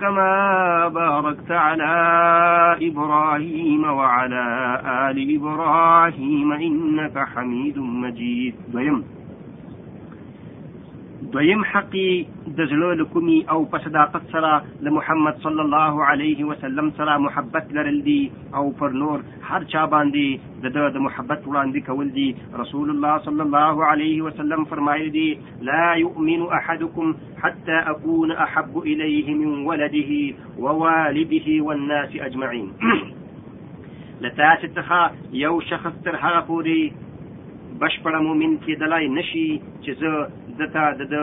كما باركت على إبراهيم وعلى آل إبراهيم إنك حميد مجيد دویم دویم حقی د زړه لکمی او په صداقت سره د محمد صلی الله علیه وسلم سره محبت لرل دي او پر نور هر چا باندې د د محبت وړاندې کول دي رسول الله صلی الله علیه وسلم فرمایلی دي لا يؤمن أحدكم حتى أكون أحب إليه من ولده ووالده والناس أجمعين لتاس التخا يو شخص تر هغه پوري بشپړ مؤمن کېدلای نشي چې زه دته د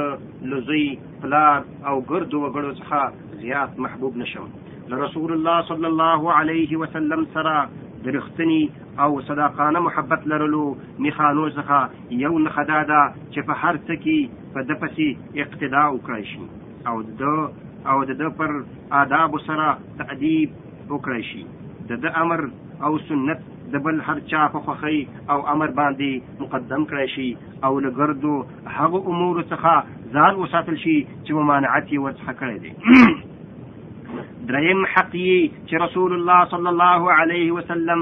لزی پلار او ګردو وګړو څخه زیات محبوب نشم لرسول الله صلی الله علیه وسلم سره د رښتنی او صداقانه محبت لرلو میخانو څخه یو نښه دا ده چې په هر څه کې په ده پسې اقتدا وکړای شي او د ده او د ده پر آدابو سره تأدیب وکړای شي د ده امر او سنت د بل هر چا په خوښۍ او امر باندې مقدم کړی شي او له ګردو هغو امورو څخه ځان وساتل شي چې ممانعت یې ورڅخه کړی دی دریم حق یې چې رسول الله صلی الله علیه وسلم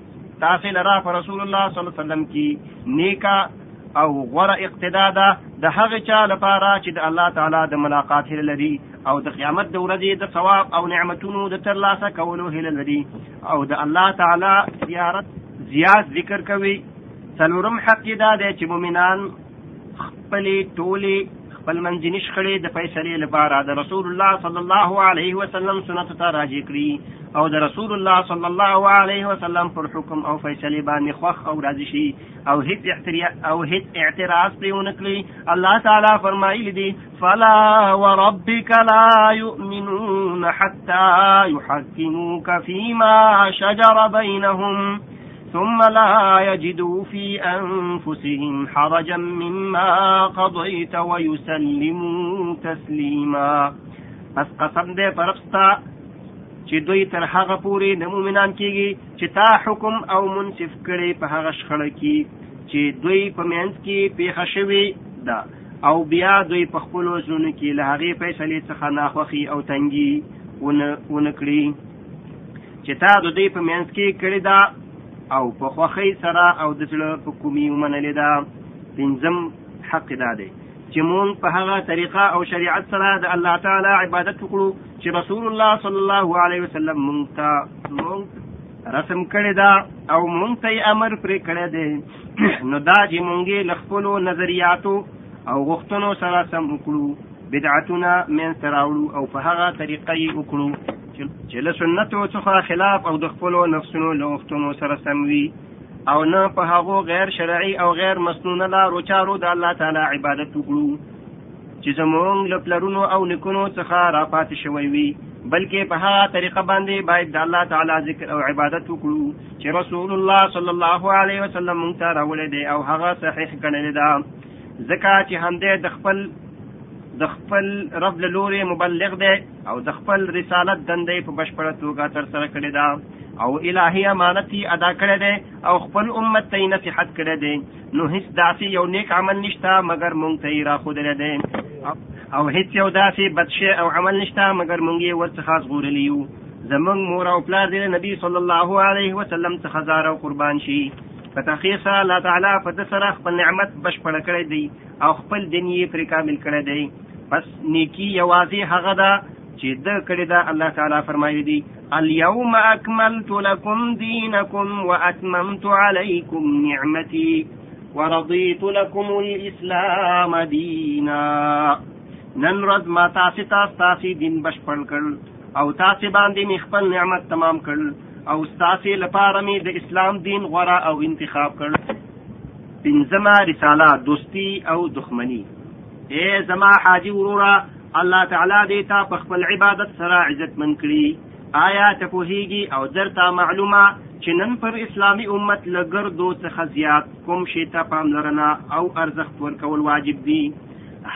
تاسې لرا پر رسول الله صلی الله علیه وسلم کی نیکا او غره اقتدا ده د هغه چا لپاره چې د الله تعالی د ملاقات هله لري او د قیامت د ورځې د ثواب او نعمتونو د ترلاسه کولو هله لري او د الله تعالی زیارت زیات ذکر کوي څلورم حق دا دی چې مؤمنان خپلې ټولې خپل منځني شخړې د فیصلې لپاره د رسول الله صلی الله علیه وسلم سنت ته راجع کړي او د رسول الله صلی الله علیه وسلم پر حکم او فیصله باندې خوښ او راضي شي او هیڅ احتریا او هیڅ اعتراض پرې ونکړي الله تعالی فرمایلی دی فلا وربك لا يؤمنون حتى يحكموك فيما شجر بينهم ثم لا يجدوا في أنفسهم حرجا مما قضيت ويسلموا تسليما پس قسم دې پرپستا چې دوی تر هغه پورې نه مؤمنان کیږي چې تا حکم او منصف کړي په هغه شخړه کې چې دوی په منځ کې پیښه شوې ده او بیا دوی په خپل ژوند کې له هغه فیصلې څخه ناخوخي او تنګي ونه ونکړي چې تا د دوی په منځ کې کړی دا او په خوخی سره او د زړه په کومی ومنلې دا پنځم حق دا دی چې مونږ په هغه طریقه او شریعت سره د الله تعالی عبادت وکړو چې رسول الله صلی الله علیه وسلم مونږ ته مونږ رسم کړی دا او مونږ ته امر پرې کړی دی نو دا چې مونږه لخپلو نظریاتو او غوښتنو سره سم وکړو بدعتونه منځ ته راوړو او په هغه طریقه یې وکړو چې له سنتو څخه خلاف او د خپلو نفسونو له غوښتنو سره سم وي او نه په هغو غیر شرعي او غیر مسنونه لارو چارو د الله تعالی عبادت وکړو چې زمونږ له پلرونو او نیکونو څخه راپاتې شوی وي بلکې په هغه طریقه باندې باید د الله تعالی ذکر او عبادت وکړو چې رسول الله صلی الله علیه وسلم مونږ ته راولې دی او هغه صحیح ګڼلی ده ځکه چې همدې د خپل د خپل رب له لوري مبلغ دی او د خپل رسالت دندې په بشپړه توګه تر سره کړې ده او الهي امانت یې ادا کړی دی او خپل امت ته یې نصیحت کړی دی نو هیڅ داسې یو نیک عمل نشته مګر مونږ ته یې راښودلی دی او هیڅ یو داسې بد شی او عمل نشته مګر مونږ یې ورڅخه ژغورلی یو زمونږ مور او پلار دې نبی صلی الله علیه وسلم څخه زار او قربان شي په تحقیق سره الله تعالی په د سره خپل نعمت بشپړ کړی دی او خپل دین یې پر کامل کړی دی پس نیکی یوازې هغه ده چې د کړی دا الله تعالی فرمایلی دی اليوم اكملت لكم دينكم واتممت عليكم نعمتي ورضيت لكم الاسلام دينا نن ورځ ما تاسو ته تاسو دین بشپړ کړ او تاسو باندې مې خپل نعمت تمام کړ او ستاسې لپاره می د اسلام دین غوره او انتخاب کړ پنځمه رساله دوستی او دښمنی اے زما حاجی وروره الله تعالی دې تا په خپل عبادت سره عزت من کړي آیا ته پوهیږي او درته معلومه چې نن پر اسلامی امت لګردو څخه زیات کوم شی ته پاملرنه او ارزښت ورکول واجب دي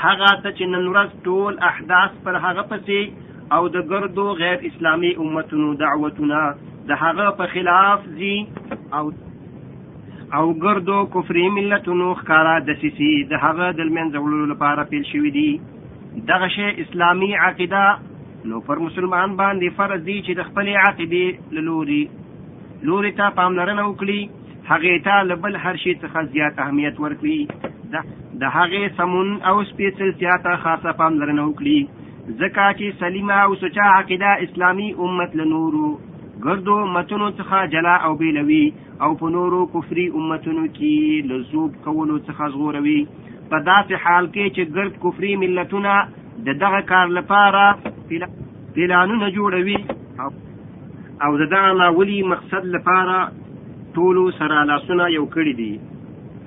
هغه ته چې نن ورځ ټول احداث پر هغه پسې او د ګردو غیر اسلامي امتونو دعوتونه د هغه په خلاف دي او او ګردو کفري ملتونو ښکارا د سیسی د هغه د منځولو لپاره پیل شوې دي دغه شی اسلامي عقیده نو پر مسلمان باندې فرض دي چې د خپل عقیده لوري لوري ته پاملرنه وکړي هغه ته لبل هر شي څخه زیات اهمیت ورکړي د هغه سمون او سپیڅلتیا ته خاصه پاملرنه وکړي ځکه چې سلیمه او سچا عقیده اسلامی امت له نورو ګردو امتونو څخه جلا او بیلوي او په نورو کفري امتونو کې له زوب کولو څخه ژغوروي په داسې حال کې چې ګرد کفري ملتونه د دغه کار لپاره پلانونه جوړوي او د دغه ناولي مقصد لپاره ټولو سره لاسونه یو کړي دي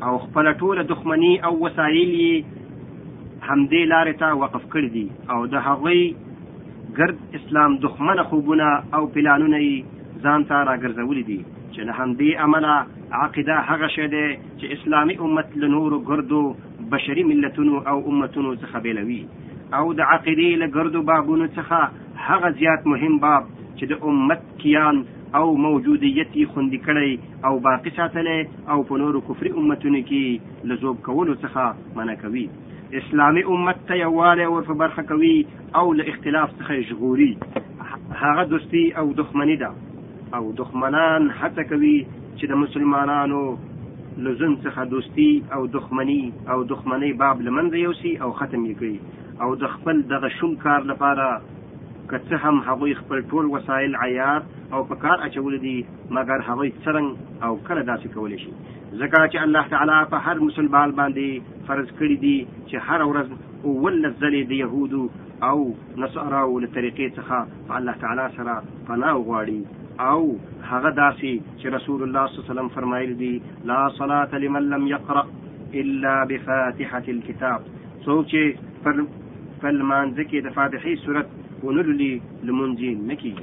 او خپل ټوله دښمني او وسایل یې همدې لارې ته وقف کړي دي او د هغوی ګرد اسلام دښمنه خوبونه او پلانونه یې ځان ته راګرځولي دي چې له همدې امله عقیده هغه شی دی چې اسلامي امت له نورو ګردو بشري ملتونو او امتونو څخه بیلوي او د عقیدې له ګردو بابونو څخه هغه زیات مهم باب چې د امت کیان او موجودیت یې خوندي کړی او باقي ساتلی او په نورو کفري امتونو کې له ذوب کولو څخه منع کوي، اسلامي امت ته یووالی ور په برخه کوي او له اختلاف څخه یې ژغوري، هغه دوستي او دښمني ده او دښمنان هڅه کوي چې د مسلمانانو له ژوند څخه دوستي او دښمني او دښمنۍ باب له منځه یوسي او ختم یې کړي او د خپل دغه شوم کار لپاره که څه هم هغوی خپل ټول وسایل عیار او په کار اچولي دي، مګر هغوی څرنګ او کله داسې کولی شي ځکه چې الله تعالی په هر مسلمان باندې فرض کړی دی چې هر ورځ اوولس ځلې د یهودو او نصاراو له طریقې څخه په الله تعالی سره پناه وغواړي او هغه داسې چې رسول الله صلی الله علیه وسلم فرمایلی دی لا صلاة لمن لم يقرأ الا بفاتحة الكتاب څوک چې پر په لمانځه کې د فاتحې صورت ونلولي لمونځ یې نه کېږي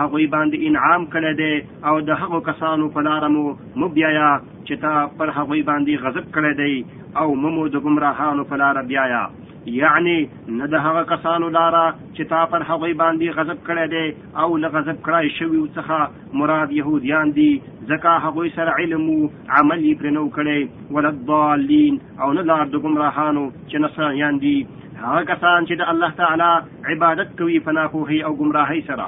هغوی باندې انعام کړی دی او د هغو کسانو په لاره مو مه بیایه چې تا پر هغوی باندې غضب کړی دی او مه مو د ګمراهانو په لاره بیایه یعنی نه د هغه کسانو لاره چې تا پر هغوی باندې غضب کړی دی او له غضب کړای شوي څخه مراد یهودیان دي ځکه هغوی سره علم عملی پرې نو کړی ولضالین او نه لار د ګمراهانو چې نصرانیان دي هغه کسان چې د الله تعالی عبادت کوي په ناپوهۍ او ګمراهۍ سره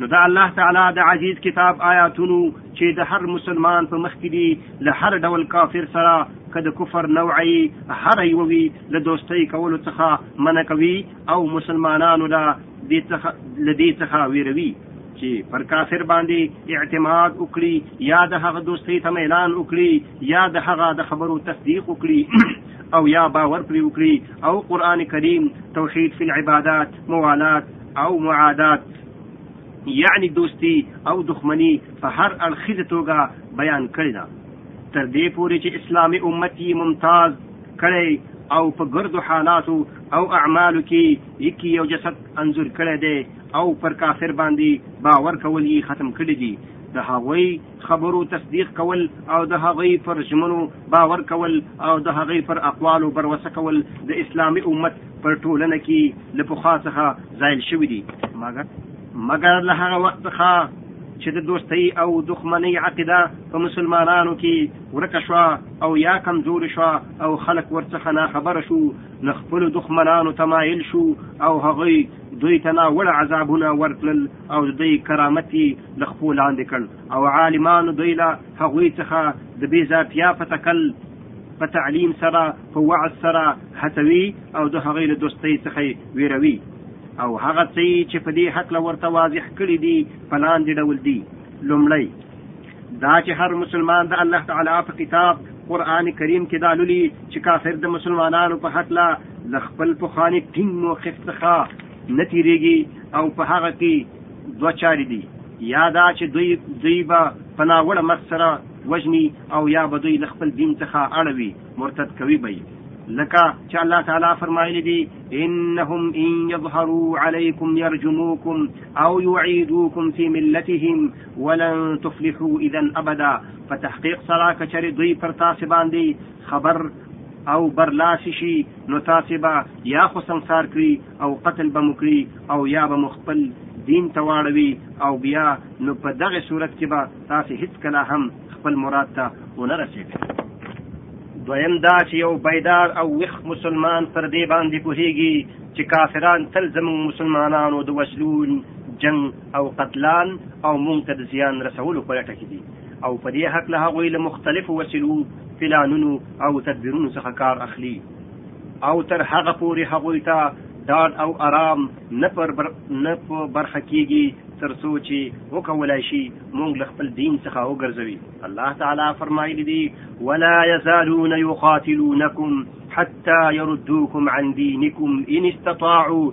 نو د الله تعالی د عزیز کتاب آیاتونو چې د هر مسلمان په مخ کې دي له هر ډول کافر سره که د کفر نوعي هر یو وي له دوستۍ کولو څخه منع کوي او مسلمانانو له دې څخه له دې څخه ویروي چې پر کافر باندې اعتماد وکړي یا د هغه دوستۍ ته اعلان وکړي یا د هغه د خبرو تصدیق وکړي او یا باور پرې وکړي او قران کریم توحید فی العبادات موالات او معادات یعنی دوستی او دښمنی په هر اړخیزه توګه بیان کړی ده تر دې پورې چې اسلامي امت یې ممتاز کړی او په ګردو حالاتو او اعمالو کې یکی یو جسد انځور کړی دی او پر کافر باندي باور کول يي ختم کړي دي، د هغوي خبرو تصديق کول او د هغوي پر ژمنو باور کول او د هغوي پر اقوالو بروسه کول د اسلامي امت په ټولنه کي له پخوا څخه زايل شوي دي، مګر مګر له هغه وخت څخه چي د دوستۍ او دښمنۍ عقيده په مسلمانانو کي ورکه شوه او يا کمزوري شوه او خلک ورڅخه ناخبره شو نو خپلو دښمنانو ته مايل شو او هغوي دوی ته ناوړه عذابونه ورتلل او د دوی کرامت یې له خپو لاندې کړ او عالمانو دوی له هغوی څخه د بې ذاتیا په تکل په تعلیم سره په وعظ سره هڅوي او د هغې له دوستۍ څخه ویروي او هغه څه چې په دې حق له ورته واضح کړي دي په لاندې ډول دي لومړی دا چې هر مسلمان د الله تعالی په کتاب قرآن کریم کې دا لولي چې کافر د مسلمانانو په هکله له خپل پخواني ټینګ موقف څخه نه تیریږي او په هغه کې دوه چارې دي یا دا چې دوی دوی به په ناوړه مخ سره وژني او یا به دوی له خپل دین څخه اړوي مرتد کوي به لکه چې الله تعالی فرمایلی دی انهم ان يظهروا عليكم يرجموكم او يعيدوكم في ملتهم ولن تفلحو اذا ابدا په تحقیق سره کچری دوی پر تاسو باندې خبر او برلاسی شي نو تاسو به یا خو سنگسار کړی او قتل به مکړي او یا به مخبل دین ته واړوي او بیا نو په دغه صورت کې به تاسو هیڅ کله هم خپل مراد ته ونه رسیږئ دویم دا چې یو بیدار او ویښ مسلمان پر دې باندې پوهیږي چې کافران تل زموږ مسلمانانو د وسلون جنگ او قتلان او مونږ ته د زیان رسولو په لټه کې دي او په دې حق له هغوی له مختلفو وسیلو پلانونو او تدبیرونو څخه کار اخلي او تر هغه پورې هغوی ته ډاډ او آرام نه پر بر... نه په برخه کیږي تر څو چې وکولای شي مونږ له خپل دین څخه وګرځوي الله تعالی فرمایلی دی ولا یزالون یقاتلونکم حتى يردوكم عن دينكم إن استطاعوا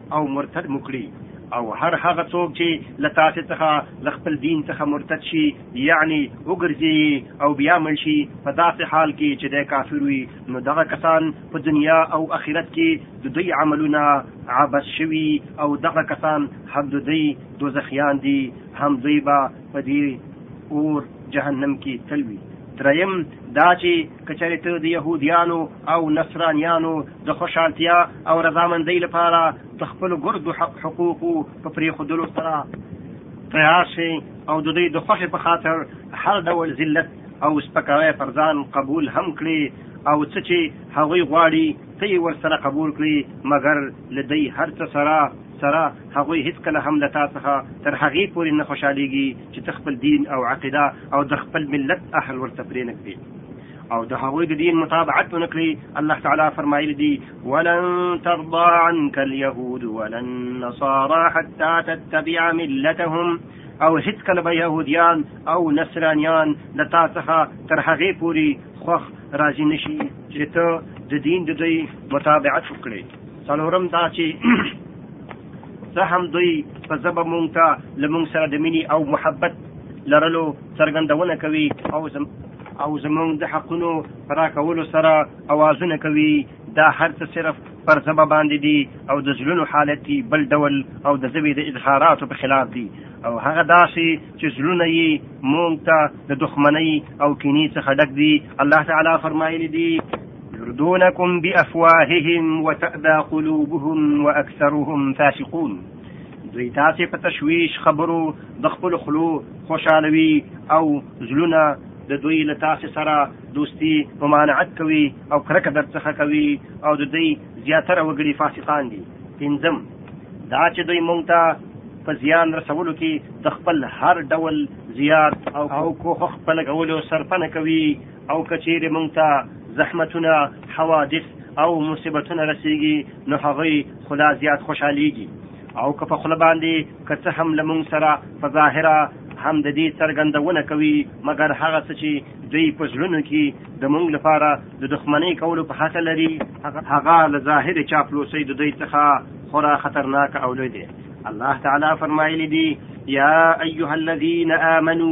او مرتد مو کړي او هر هغه څوک چې له تاسې څخه له خپل دین څخه مرتد شي یعنی وګرځي او بیا مړ شي په داسې حال کې چې د کافر وي نو دغه کسان په دنیا او آخرت کې د دوی عملونه عبس شوي او دغه کسان هم د دوی دوزخیان دي هم دوی به په دې اور، جهنم، کې تل وي. دریم دا چې که چېرې ته د یهودیانو او نصرانیانو د خوشحالتیا او رضامندۍ لپاره د خپلو ګردو حقوقو په پرېښودلو سره تیار شې او د دوی د خوښې په خاطر هر ډول ذلت او سپکاوی پر ځان قبول هم کړې او څه چې هغوی غواړي ته یې ورسره قبول کړې مګر له دې هر څه سره سره، هغوی هیڅکله هم له تا څخه تر هغې پورې نه خوشحالیږي چې ته خپل دین او عقیده او د خپل ملت اهل ورته پرې نه کړې او د هغوی د دین متابعت ونه کړي الله تعالی فرمایلی دی ولن ترضى عنك اليهود ولا النصارى حتى تتبع ملتهم او هیڅ کله به يهوديان او نصرانيان د تا څخه تر هغې پوري خوخ راضي نشي چې ته د دین د دوی متابعت وکړي څلورم دا چې څه هم دوی په ژبه مونږ ته له مونږ سره د مینې او محبت لرلو څرګندونه کوي او زم او زمونږ د حقونو په راکولو سره اوازونه کوي دا هر څه صرف پر ژبه باندې دي او د زړونو حالت دي بل ډول او د ژبې د اظهاراتو په خلاف دي او هغه داسې چې زړونه یې مونږ ته د دښمنۍ او کینې څخه ډک دي الله تعالی فرمایلی دي يردونكم بأفواههم وتأبى قلوبهم وأكثرهم فاسقون دوی تاسې په تشویش خبرو د خپل خلو خوشالوي او زلونه د دوی له تاسې سره دوستي ممانعت کوي او کرکه درڅخه کوي او د دوی زیاتره وګړي فاسقان دي پنځم دا چې دوی مونږ ته په زیان رسولو کې د خپل هر ډول زیات او کوښښ په لګولو سرپنه کوي او که چیرې مونږ ته زحمتونه، حوادث او مصیبتونه رسیږي نو هغوی خو لا زیات خوشحالیږي او که په خوله باندې که څه هم له مونږ سره په ظاهره هم د دې څرګندونه کوي مګر هغه څه چې دوی په زړونو کې د مونږ لپاره د دښمنۍ کولو په هڅه لري هغه له ظاهرې چاپلوسۍ د دوی څخه خورا خطرناک او لوی دی الله تعالی فرمایلی دی یا ایها الذین آمنو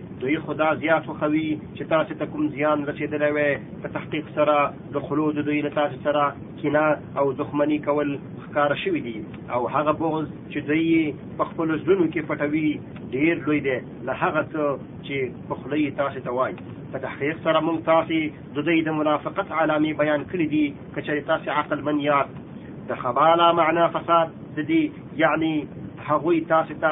دوی خو دا زیات خوښوي چې تاسې ته کوم زیان رسېدلی وی په تحقیق سره د خلو د دوی له تاسې سره کینه او دښمني کول ښکاره شوي دي او هغه بغض چې دوی یې په خپلو زړونو کې پټوي ډېر لوی دی له هغه څه چې په خوله یې تاسې ته وایي په تحقیق سره موږ تاسې د دوی د منافقت علامې بیان کړي دي که چېرې تاسې عقل من یاست د خبالا معنا فساد د دې یعنی هغوی تاسې ته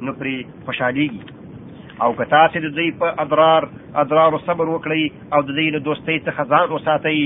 نو پرې خوشحالېږي او که تاسې د دوی په اضرار اضرارو صبر وکړئ او د دوی له دوستۍ څخه ځان وساتئ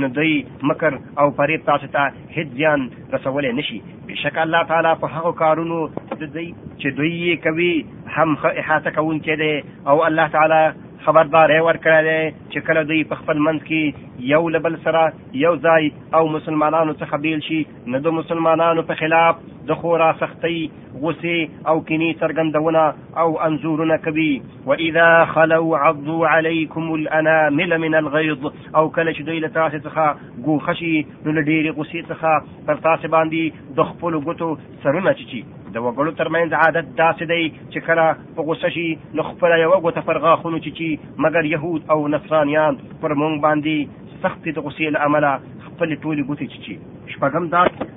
نو دوی مکر او فریب تاسو ته هیڅ زیان رسولی نشي بېشک الله تعالی په هغو کارونو د دوی چې دوی یې کوي هم ښه احاطه کوونکی دی او الله تعالی خبرداری ورکړی دی چې کله دوی په خپل منځ کې یو له بل سره یو ځای او مسلمانانو څخه بیل شي نو د مسلمانانو په خلاف د خورا سختۍ غصې او کینې څرګندونه او انځورونه کوي واذا خلوا عضوا عليكم الانامل من الغيظ او کله چې دوی له تاسې څخه ګوښه شي نو له ډېرې غصې څخه پر تاسې باندې د خپلو ګوتو سرونه چیچي د وګړو ترمنځ عادت داسې دی چې کله په غوسه شي نو خپله یوه ګوته پر غاښونو چیچي مګر یهود او نصرانیان پر مونږ باندې سختې د غوسې له امله خپلې ټولې ګوتې چیچي شپږم دا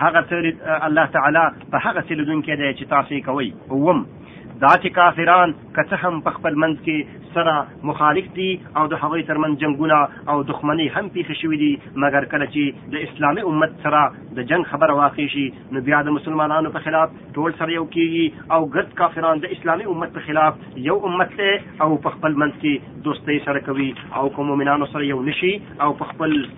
هغه څه الله تعالی په هغه څه لدونکی دی چې تاسو یې کوئ اووم دا چې کافران که څه هم په خپل منځ کې سره مخالف دي او د هغوی ترمنځ جنګونه او دښمنۍ هم پیښې شوي دي مګر کله چې د اسلامي امت سره د جنګ خبره واقع شي نو بیا د مسلمانانو په خلاف ټول سره یو کیږي او ګرد کافران د اسلامي امت په خلاف یو امت دی او په خپل منځ کې دوستۍ سره کوي او که مؤمنانو سره یو نشي او په خپل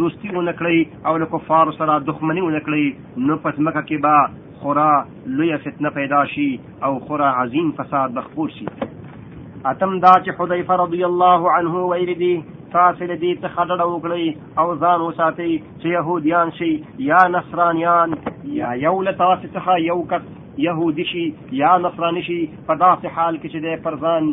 دوستي ونه کړئ او له کفارو سره دښمني ونه کړئ نو په ځمکه کې به خورا لویه فتنه پیدا شي او خورا عظیم فساد به خپور شي اتم دا چې حذیفه رضی الله عنه ویل دي تاسو له دې څخه ډډه وکړئ او ځان وساتئ چې يهوديان شي یا نصرانيان یا یو له تاسو څخه یو کس يهودي شي یا نصراني شي په داسې حال کې چې دی پر ځان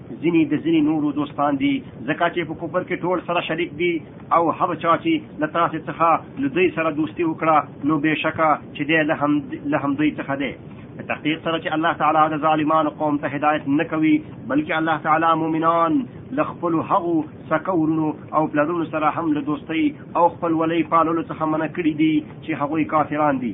ځیني د ځیني نورو دوستان دي، ځکه چې په کفر کې ټول سره شریک دي، او هغه چا چې له تاسې څخه له دوی سره دوستي وکړه، نو بېشکه چې دی له هم له همدوی څخه دی. په تحقیق سره چې الله تعالی د ظالمانو قوم ته هدایت نه کوي، بلکې الله تعالی مؤمنان له خپلو هغو سکه ورونو او پلرونو سره هم له دوستۍ او خپلولۍ پاللو څخه منع کړي دي چې هغوی کافران دي.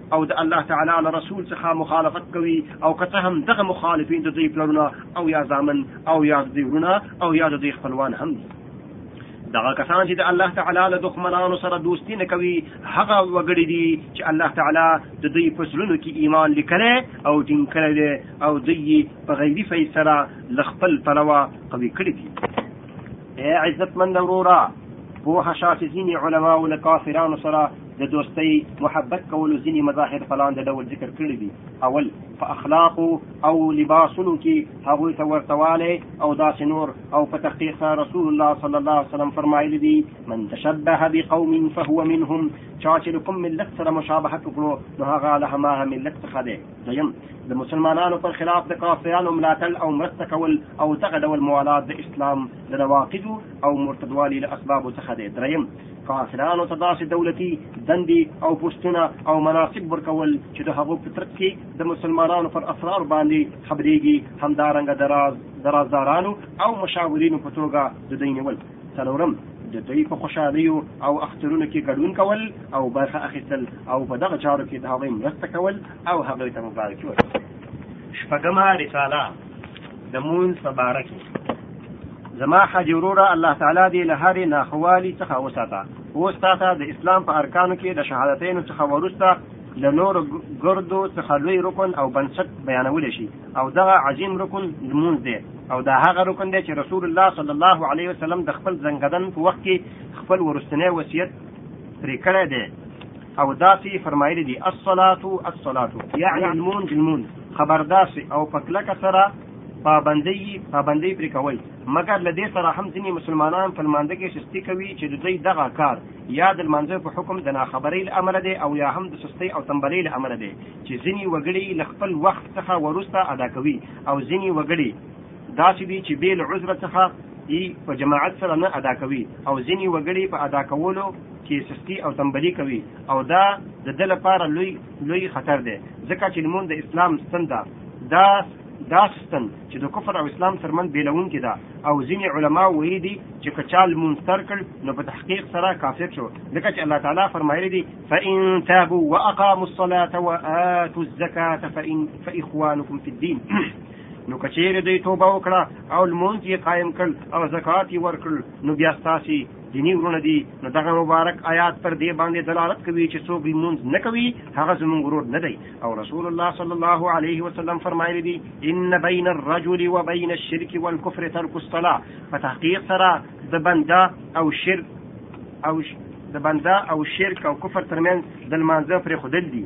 او د الله تعالی له رسول څخه مخالفت کوي او که څه هم دغه مخالفین د دوی پلرونه او یا زامن او یا د دوی ورونه او یا د دوی خپلوان هم دي دغه کسان چې د الله تعالی له دښمنانو سره دوستی نه کوي هغه وګړي دي چې الله تعالی د دوی په زړونو کې ایمان لیکلی او ټینګ کړی دی او دوی په غیبي فیض سره له خپل پلوه قوي کړي دي ای عزتمند وروره پوه شه چې ځینې علماو له کافرانو سره د دوستۍ، محبت کولو ځینې مظاهر په لاندې ډول ذکر کړي دي، اول، په اخلاقو او لباسونو کې هغوی ته ورته والی او داسې نور او په تحقیق سره رسول الله صلی الله علیه وسلم فرمایلي دي، من تشبه بقوم فهو منهم چا چې له کوم ملت سره مشابهت وکړو نو هغه له هماغه ملت څخه دی. دویم، د مسلمانانو پر خلاف د کافرانو ملاتړ او مرسته کول او دغه ډول موالات د اسلام د نواقضو او مرتدوالي له اسبابو څخه دی. دریم، کافرانو ته داسې دولتي دندې او پوستونه او مناسب ورکول چې د هغو په ترڅ کې د مسلمانانو پر اسرار باندې خبرېږي همدارنګه د راز د رازدارانو او مشاورینو په توګه د دوی نیول څلورم د دوی په خوشحالیو او اخترونو کې ګډون کول او برخه اخیستل او په دغه چارو کې د هغوی مرسته کول او هغوی ته مبارکي ورکول شپږمه رساله د مونږ په باره کې زما حاجي وروره الله تعالی دې له هرې ناخوالي څخه وساته اوس تاته د اسلام په ارکانو کې د شهادتینو څخه وروسته د نورو ګردو څخه لوی رکن او بنسټ بیانول شي او دغه عظیم رکن لمونځ دی او دا هغه رکن دی چې رسول الله صلی الله علیه وسلم د خپل زنګدن په وخت کې خپل ورستنی وصیت پرې کړی دی او داسې یې فرمایلي دي الصلاة الصلاة یعنی لمونځ لمونځ خبردار شئ او په کلکه سره پابندۍ پابندۍ پرې کوئ مګر له دې سره هم ځینې مسلمانان په لمانځه کې سستي کوي چې د دوی دغه کار یا د لمانځه په حکم د ناخبرۍ له امله دی او یا هم د سستۍ او تنبلۍ له امله دی چې ځینې وګړي له خپل وخت څخه وروسته ادا کوي او ځینې وګړي داسې دي چې بې له عذره څخه یې په جماعت سره نه ادا کوي او ځینې وګړي په ادا کولو کې سستی او تنبلی کوي او دا د ده لپاره لوی لوی خطر دی ځکه چې لمونځ د اسلام ستن ده دا دا ستن چې د کفر او اسلام ترمن بیلونکې ده او ځینې علما ویلي دي چې که چا لمونځ تر کړ نو په تحقیق سره کافر شو ځکه چې الله تعالی فرمایلی دي فان تابوا واقاموا الصلاه واتوا الزکاه فان فاخوانکم فی الدین نو که چېرې دوی توبه وکړه او لمونځ یې قایم کړ او زکات یې ورکړ نو بیا ستاسې دیني وروڼه دي نو دغه مبارک آیات پر دې باندې دلالت کوي چې څوک لمونځ نه کوي هغه زمونږ ورور نه دی او رسول الله صلی الله علیه وسلم فرمایلی دي ان بین الرجل و بین الشرک والکفر ترک الصلاه په تحقیق سره د بنده او شرک او د بنده او شرک او کفر ترمنځ د لمانځه پرې خودل دي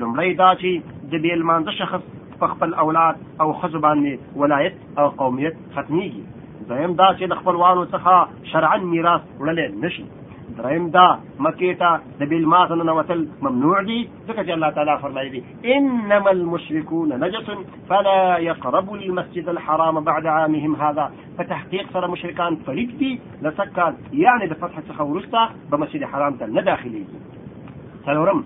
لومړی دا چې د بې لمانځه شخص په خپل اولاد او ښځو باندې ولایت او قومیت ختمیږي دویم دا چې د خپلوانو څخه شرعا میراث وړلی نشي دریم دا مکې ته د بیلماز ننوتل ممنوع دي ځکه چې الله تعالی فرمایي دي انما المشركون نجس فلا يقربوا المسجد الحرام بعد عامهم هذا په تحقیق سره مشرکان پلیت دي لسکه یعنې د فتح څخه وروسته به مسجد حرام ته نه داخلېږي څلورم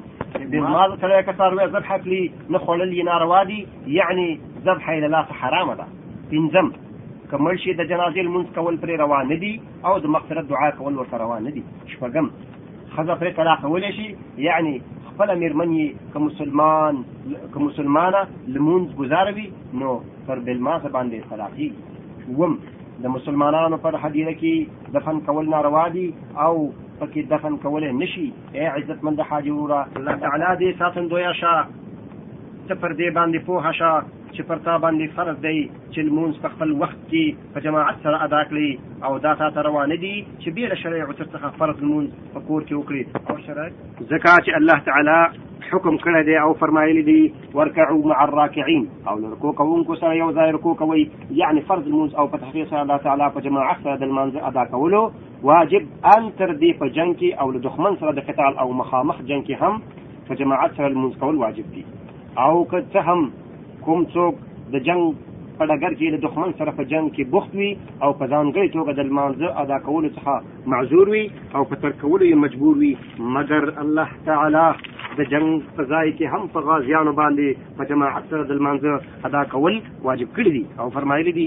بالمال سره که څاروی ذبح کړي نه خوړل یې ناروا دي یعنی ذبح یې له لاسه حرامه ده پنځم که مړ شي د جنازې لمونځ کول پرې روا نه دي او د مغفرت دعا کول ورته روا نه دي شپږم ښځه پرې طلاقولی شي یعنی خپله مېرمن یې که مسلمان که مسلمانه لمونځ ګزاره وي نو پر بلماسه باندې طلاقېږي اووم د مسلمانانو پر هدیره کې دفن کول ناروا دي او پکې دفن کولای نشي اے عزت مند حاجی وروره الله تعالی دې ساتندوی شه ته پر دې باندې پوه شه چې پر تا باندې فرض دی چې لمونځ په خپل وخت کې په جماعت سره ادا کړي او دا تا ته روانه دي چې بې له شرعي عسر څخه فرض لمونځ په کور کې وکړي او شرع ځکه چې الله تعالی حکم کړی دی او فرمایلی دی ورکعو مع الراکعين او له رکوع کوونکو سره یو ځای رکوع کوئ یعنې فرض لمونځ او په تحقیق سره الله تعالی په جماعت سره د لمانځه ادا کولو واجب ان تر دې په جنګ کې او له دښمن سره د قتال او مخامخ جنګ کې هم په جماعت سره لمونځ کول واجب دي او که څه هم کوم څوک د جنګ په ډګر کې د دښمن سره په جنګ کې بوخت وي او په ځانګړې توګه د لمانځه ادا کولو څخه معذور وي او په ترک کولو یې مجبور وي مګر الله تعالی د جنګ په ځای کې هم په غازیانو باندې په جماعت سره د لمانځه ادا کول واجب کړي دي او فرمایلي دي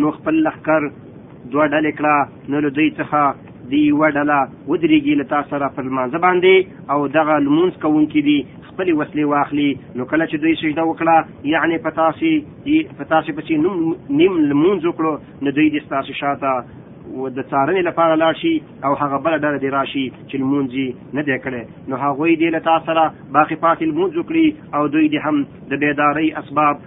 نو خپل لښکر دوه ډلې کړه نو له دوی څخه دی یوه ډله ودرېږي له تا سره پر لمانځه باندې او دغه لمونځ کوونکي دي خپلې وسلې واخلي نو کله چې دوی سجده وکړه یعنې په تاسې په تاسې پسې نیم لمونځ وکړو نو دوی دې ستاسې شاته د څارنې لپاره لاړ شي او هغه بله ډله دې راشي چې لمونځ یې نه دی کړی نو هغوی دې له تا سره باقي پاتې لمونځ وکړي او دوی دې هم د بیدارۍ اسباب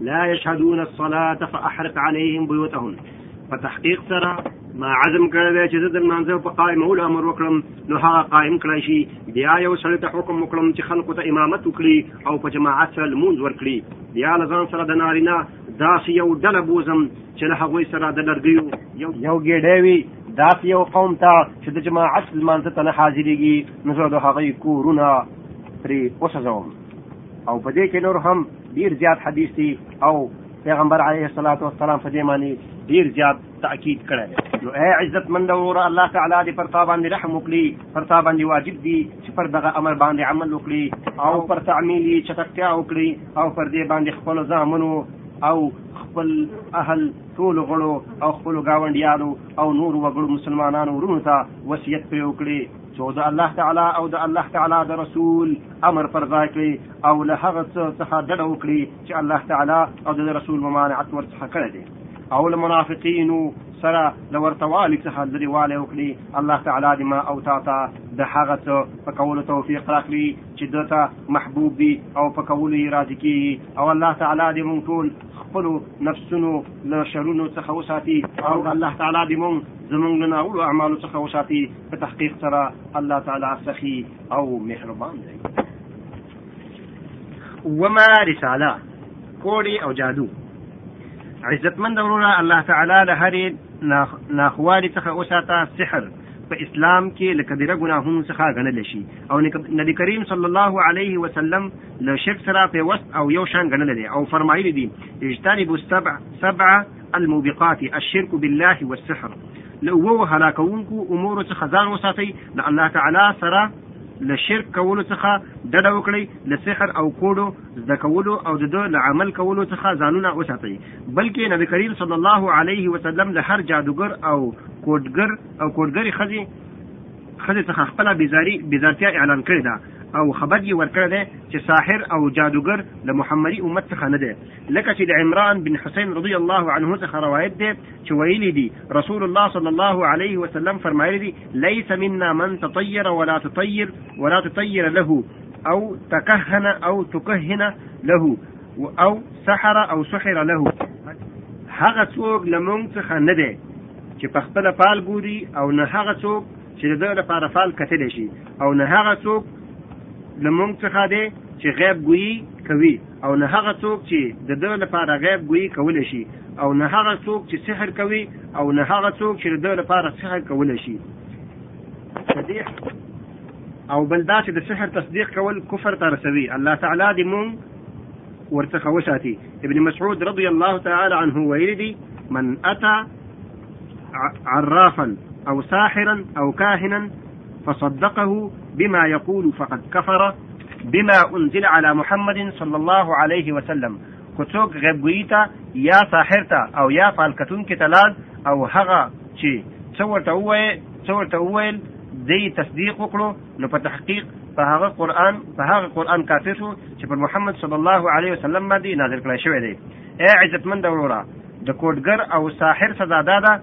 لا يشهدون الصلاة فأحرق عليهم بيوتهم په تحقیق سره ما عزم کړی دی چې زه د لمانځه په قایمولو امر وکړم نو هغه قایم کړی شي بیا یو سړي ته حکم وکړم چې خلکو ته امامت وکړي او په جماعت سره لمونځ ورکړي بیا له ځان سره د نارینه داسې یو ډله بوزم چې له هغوی سره د لرګیو یو ګېډی وي داسې یو قوم ته چې د جماعت لمانځه ته نه حاضرېږي نو زه د هغوی کورونه پرې وسوځوم او په دې کې نور هم ډیر زیات حدیث دی او پیغمبر علیه الصلاۃ والسلام په دې معنی ډیر زیات تاکید کړی دی نو اے عزت مند ورور الله تعالی دې پر تا باندې رحم وکړي پر تا باندې واجب دي چې پر دغه امر باندې عمل وکړي او پر تعمیل یې چټکتیا وکړي او پر دې باندې خپل ځامنو او خپل اهل ټول غړو او خپل گاونډیانو او نور وګړو مسلمانانو ورونو ته وصیت پرې وکړي څو د الله تعالی او د الله تعالی د رسول امر پر ځای کړي او له هغه څه څخه ډډه وکړي چې الله تعالی او د رسول ممانعت ورڅخه کړی دی او له منافقینو سره د ورتوالي څخه لرې والی وکړي الله تعالی دې ما او تا ته د هغه څه په کولو توفیق راکړي چې ده ته محبوب دي او په کولو یې راضي کېږي او الله تعالی دې مونږ ټول خپلو نفسونو له شرونو څخه وساتي او الله تعالی دې مونږ زمونږ له ناوړو اعمالو څخه وساتي په تحقیق سره الله تعالی سخی او مهربان دی وما رساله کوډي او جادو عزتمند وروره الله تعالی له هرې ناخوالي څخه وساته سحر په اسلام کې له کبیره ګناهونو څخه غنل شي او نبی کریم صلی الله علیه وسلم له شرک سره پیوست او یو شان غنل دي او فرمایلی دي اجتنبوا السبع سبع الموبقات الشرک بالله والسحر له اوو هلاکونکو امور څخه ځان وساتئ د الله تعالی سره له شرک کولو څخه ډډه وکړئ له سحر او کوډو زده کولو او د له عمل کولو څخه ځانونه وساتئ بلکې نبی کریم صلی الله علیه وسلم له هر جادوګر او کوډګر او کوډګری خزي خزي څخه خپل بیزاری بیزارتیا اعلان کړی دا او خبر یې ورکړی دی چې ساحر او جادوګر له محمدي امت څخه نه دی لکه چې د عمران بن حسین رضی الله عنه څخه روایت دی چې ویلي دي رسول الله صلی الله علیه وسلم فرمایلی دي ليس منا من تطير ولا تطير ولا تطير له او تكهن او تكهن له او سحر او سحر له هغه څوک لمونږ څخه نه دی چې په خپل پال ګوري او نه هغه څوک چې د ده لپاره فال کتل شي او نه هغه څوک لمونږ څخه دی چې غیب ګویي کوي او نه هغه څوک چې د ده لپاره غیب ګویي کولی شي او نه هغه څوک چې سحر کوي او نه هغه څوک چې د ده لپاره سحر کولی شي صدیق او بل دا چې د سحر تصدیق کول کفر ته رسوي الله تعالی دې مونږ ورڅخه وساتي ابن مسعود رضی الله تعالی عنه ویلی دی من اتى عرافا او ساحرا او کاهنا فصدقه بما يقول فقد كفر بما انزل على محمد صلى الله عليه وسلم که څوک غیبګویی ته یا ساحر ته او یا فالکتون کې تلاز او هغه چې څو ورته وویل څو ورته وویل دی تصدیق وکړو نو په تحقیق په هغه قران په هغه قران کافر شو چې پر محمد صلی الله علیه وسلم باندې نازل کړی شوی دی اے عزتمند وروره د کوډګر او ساحر سزا ده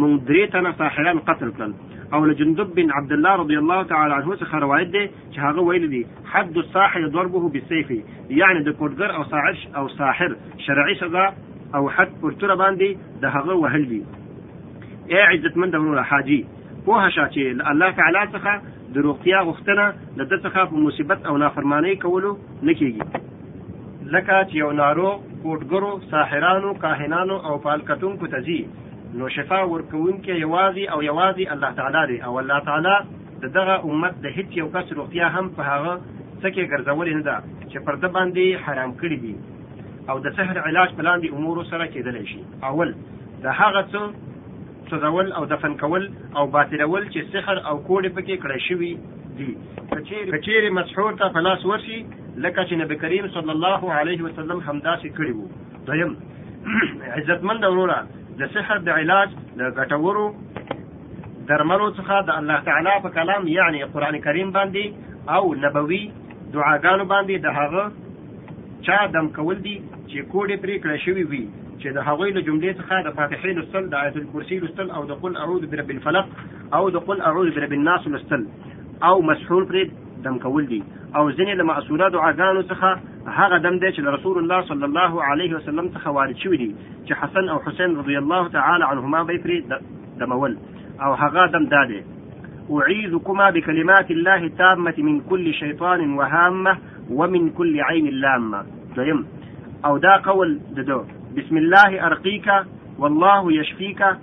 مونږ درې تنه ساحران قتل کړل او له جندب بن عبد الله رضی الله تعالی عنه څخه روایت دی چې هغه ویل دي حد الساحر ضربه بالسيف یعنی د کوډګر او ساحر او ساحر شرعي سزا او حد پر تر باندې د هغه وهل دي اے عزتمند وروره حاجی پوه شه چې الله تعالی څخه د روغتیا غوښتنه د ده څخه په مصیبت او نافرمانۍ کولو نه کیږي لکه چې یو ناروغ کوټګرو ساحرانو کاهنانو او پالکتونکو ته ځي نو شفا ورکوونکی یوازې او یوازې الله تعالی دی او الله تعالی د دغه امت د هیڅ یو کس روغتیا هم په هغه څه کې ګرځولې نه ده چې پر ده باندې حرام کړي دي او د سحر علاج په لاندې امورو سره کېدلی شي اول د هغه څه سوځول او دفن کول او باطلول چې سحر او کوډې پکې کړی شوي دي که چیرې مسحور ته په لاس ورشي لکه چې نبي کریم صلی الله علیه وسلم همداسې کړي وو دویم عزتمند وروره د سحر د علاج د ګټورو درملو څخه د الله تعالی په کلام یعنی قران کریم باندې او نبوي دعاګانو باندې د هغه چا دم کول دي چې کوډې پرې کړې شوی وي چې د هغوی له جملې څخه د فاتحې لوستل د آیت الکرسی لوستل او د قل اعوذ برب الفلق او د قل اعوذ برب الناس لوستل او مسحور پرې دم کول دي او ځینې له مأثوره دعاګانو څخه هغه دم دی چې له رسول الله صلی الله علیه وسلم څخه وارد شوي دي چې حسن او حسین رضی الله تعالی عنهما به پرې دمول او هغه دم دا دی أعيذكما بكلمات الله التامة من كل شيطان وهامة ومن كل عين لامة دویم او دا قول ددو بسم الله أرقيك والله يشفيك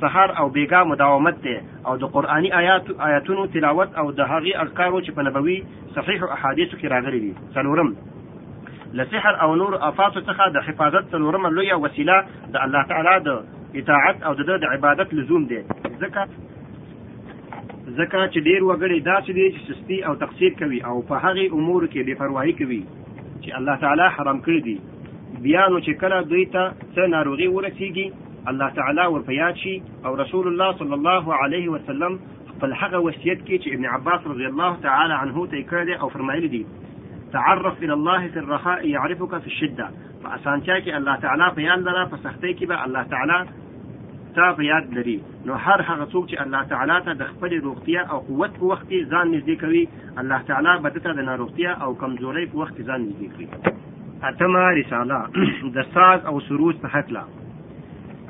سهار او بیګا مداومت دی او د قرآني آیاتونو تلاوت او د هغې اذکارو چې په نبوي صحیحو احادیثو کې راغلي دي څلورم له سحر او نور افاتو څخه د حفاظت څلورمه لویه وسیله د الله تعالی د اطاعت او د ده د عبادت لزوم دی ځکه ځکه چې ډیر وګړي داسې دي چې سستی او تقصیر کوي او په هغې امور کې بې پروايي کوي چې الله تعالی حرام کړي دي بیا نو چې کله دوی ته څه ناروغي ورسیږي الله تعالی ور په یاد شي او رسول الله صلی الله علیه وسلم خپل هغه وصیت کې چې ابن عباس رضی الله تعالی عنه ته کړی دی او فرمایلی دی تعرف الى الله في الرخاء يعرفك في الشده په اسانتیا کې الله تعالی په یاد لره په سختۍ کې به الله تعالی تا په یاد لري نو هر هغه څوک چې الله تعالی ته د خپل روغتیا او قوت په وخت کې ځان نږدې کوي الله تعالی به د ناروغتیا او کمزورۍ په وخت کې ځان نږدې کوي اتمه رساله د ساز او سروز په حق لا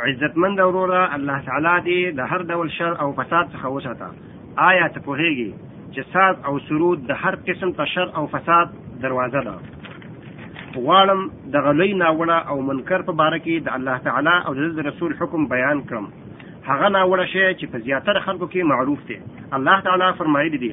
عزتمند وروره الله تعالی دې د هر ډول شر او فساد څخه وساته آیا ته پوهیږي چې ساز او سرود د هر قسم ته شر او فساد دروازه ده غواړم د غلوی ناوړه او منکر په باره کې د الله تعالی او د رسول حکم بیان کړم هغه ناوړه شی چې په زیاتره خلکو کې معروف دی الله تعالی فرمایلی دی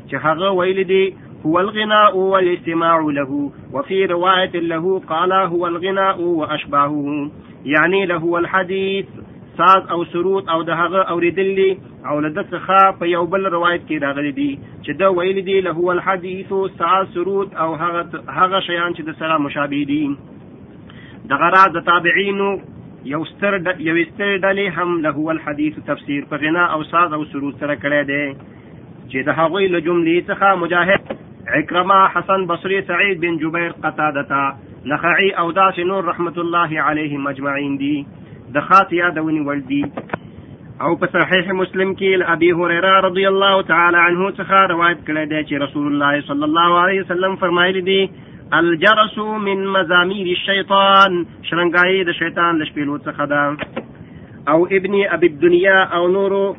چې هغه ویل دي هو الغناء والاستماع له وفي رواية له قال هو الغناء وأشباهه يعني له الحديث ساز او سرود او د هغه اوریدل دي او له د څخه په یو بل روایت کې راغلي دي چې دا ویل دي له هو الحديث ساز سرود او هغه هغه شیان چې د سره مشابه دي د غرا د تابعینو یو ستر یو ستر ډلې هم له هو الحديث تفسیر په غنا او ساز او سرود سره کړی دی چې د هغوی له جملې څخه مجاهد عکرمه حسن بصری سعید بن جبیر قتادتا نخعی او داس نور رحمت الله علیه مجمعین دی د خاص یادونی ول دی او په صحیح مسلم کې ابي هريره رضی الله تعالی عنه څخه روایت کړی دی چې رسول الله صلی الله علیه وسلم فرمایلی دی الجرس من مزامير الشيطان شرنګای د شیطان د شپېلو څخه ده او ابن ابي الدنيا او نورو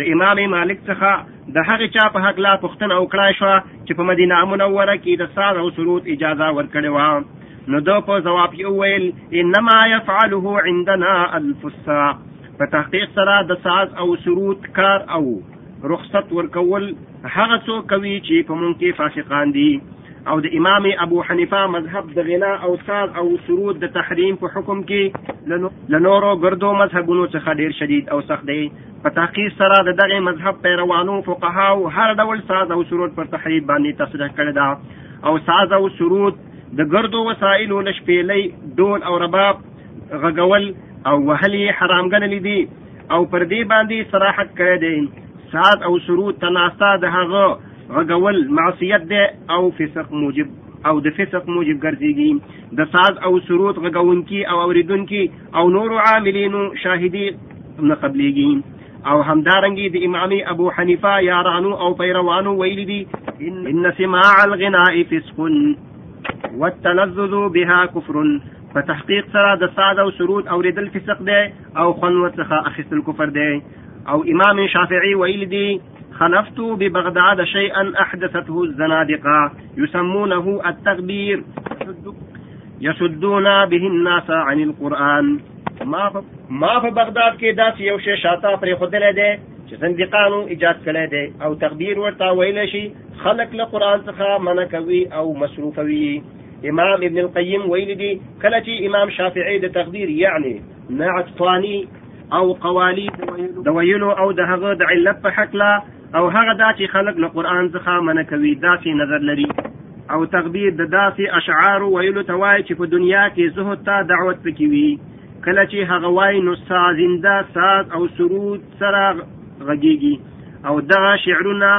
له امام مالک څخه د هغه چا په هکله پوښتنه وکړای شوه چې په مدینه منوره کې د ساز او سرود اجازه ورکړې وه نو ده په ځواب کې وویل انما يفعله عندنا الفساق په تحقیق سره د ساز او سرود کار او رخصت ورکول هغه څو کوي چې په مونږ کې فاسقان دي او د امام ابو حنیفه مذهب د غنا او ساز او سرود د تحریم په حکم کې لنورو ګردو مذهبونو څخه ډیر شدید او سخت دی په تحقیق سره د دغه مذهب پیروانو فقهاو هر ډول ساز او سرود پر تحریف باندې تصریح کړی دا او ساز او سرود د ګردو وسایلو له شپېلۍ ډول او رباب غږول او وهل یې حرام ګڼلی دي او پر دې باندې صراحت کړی دی ساز او سرود ته ناسته د هغه غږول معصیت دی او فسق موجب او د فسق موجب ګرځيږي د ساز او سرود غږونکي او اوریدونکي او نورو عاملینو شاهدي نه قبليږي او همدارنګي د امام ابو حنیفه یارانو او پیروانو ویلي دي ان سماع الغناء فسق والتلذذ بها كفر په تحقیق سره د ساده او سرود اوریدل فسق دی او خنوت څخه اخیستل کفر دی او امام شافعي ویل دي خلفت ببغداد شيئا أحدثته الزنادقة يسمونه التغبير يسدون به الناس عن القرآن ما په ما په بغداد کې داسې یو شی شاته پرې خودلې دی چې زندقانو ایجاد کړی دی او تقدیر ورته ویل شي خلق له قرآن څخه منع کوي او مصروفوي امام ابن القیم ویل دي کله چې امام شافعي د تقدیر یعنی نعت ثانی او قوالی د ویلو او د هغه د علت په حق لا او هغه دا چې خلک له قران څخه منع کوي داسې نظر لري او تغبیر د داسې اشعار ویلو ته وایي چې په دنیا کې زهد ته دعوت پکې وي کله چې هغه وایي نو سا زنده ساز او سرود سره غږیږي او دغه شعرونه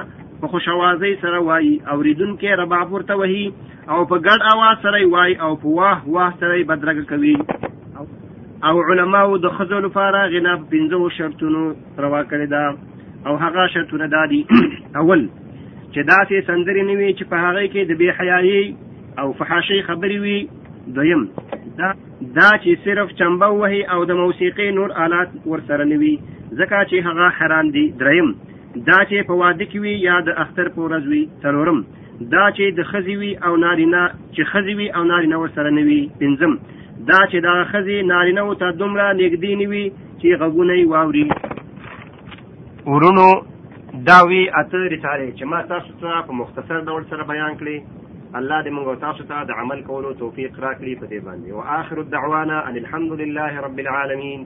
په خوشوازۍ سره وایي اوریدونکی رباب ورته وهي او په ګډ اواز سره وایي او په واه واه سره بدرګه کوي او علماو د ښځو لپاره غنا په پنځو شرطونو روا کړې ده او هغه شرطونه دا دي اول چې داسې سندرې نه وي چې په هغې کې د بې حیایي او فحاشۍ خبرې وي دویم دا دا چې صرف چمبه وهي او د موسیقۍ نور آلات ورسره نه وي ځکه چې هغه حرام دي دریم دا چې په واده کې وي یا د اختر په ورځ وي څلورم دا چې د خزي وي او نارینه چې خزي وي او نارینه ورسره نه وي پنځم دا چې دا خزي نارینه او ته دومره نږدې نه وي چې غوونه یې واوري ورونو دا وی اته رساله چې ما تاسو ته په مختصر ډول سره بیان کړې الله دې موږ تاسو ته د عمل کولو توفیق راکړي په دې باندې واخر الدعوانا ان الحمد لله رب العالمین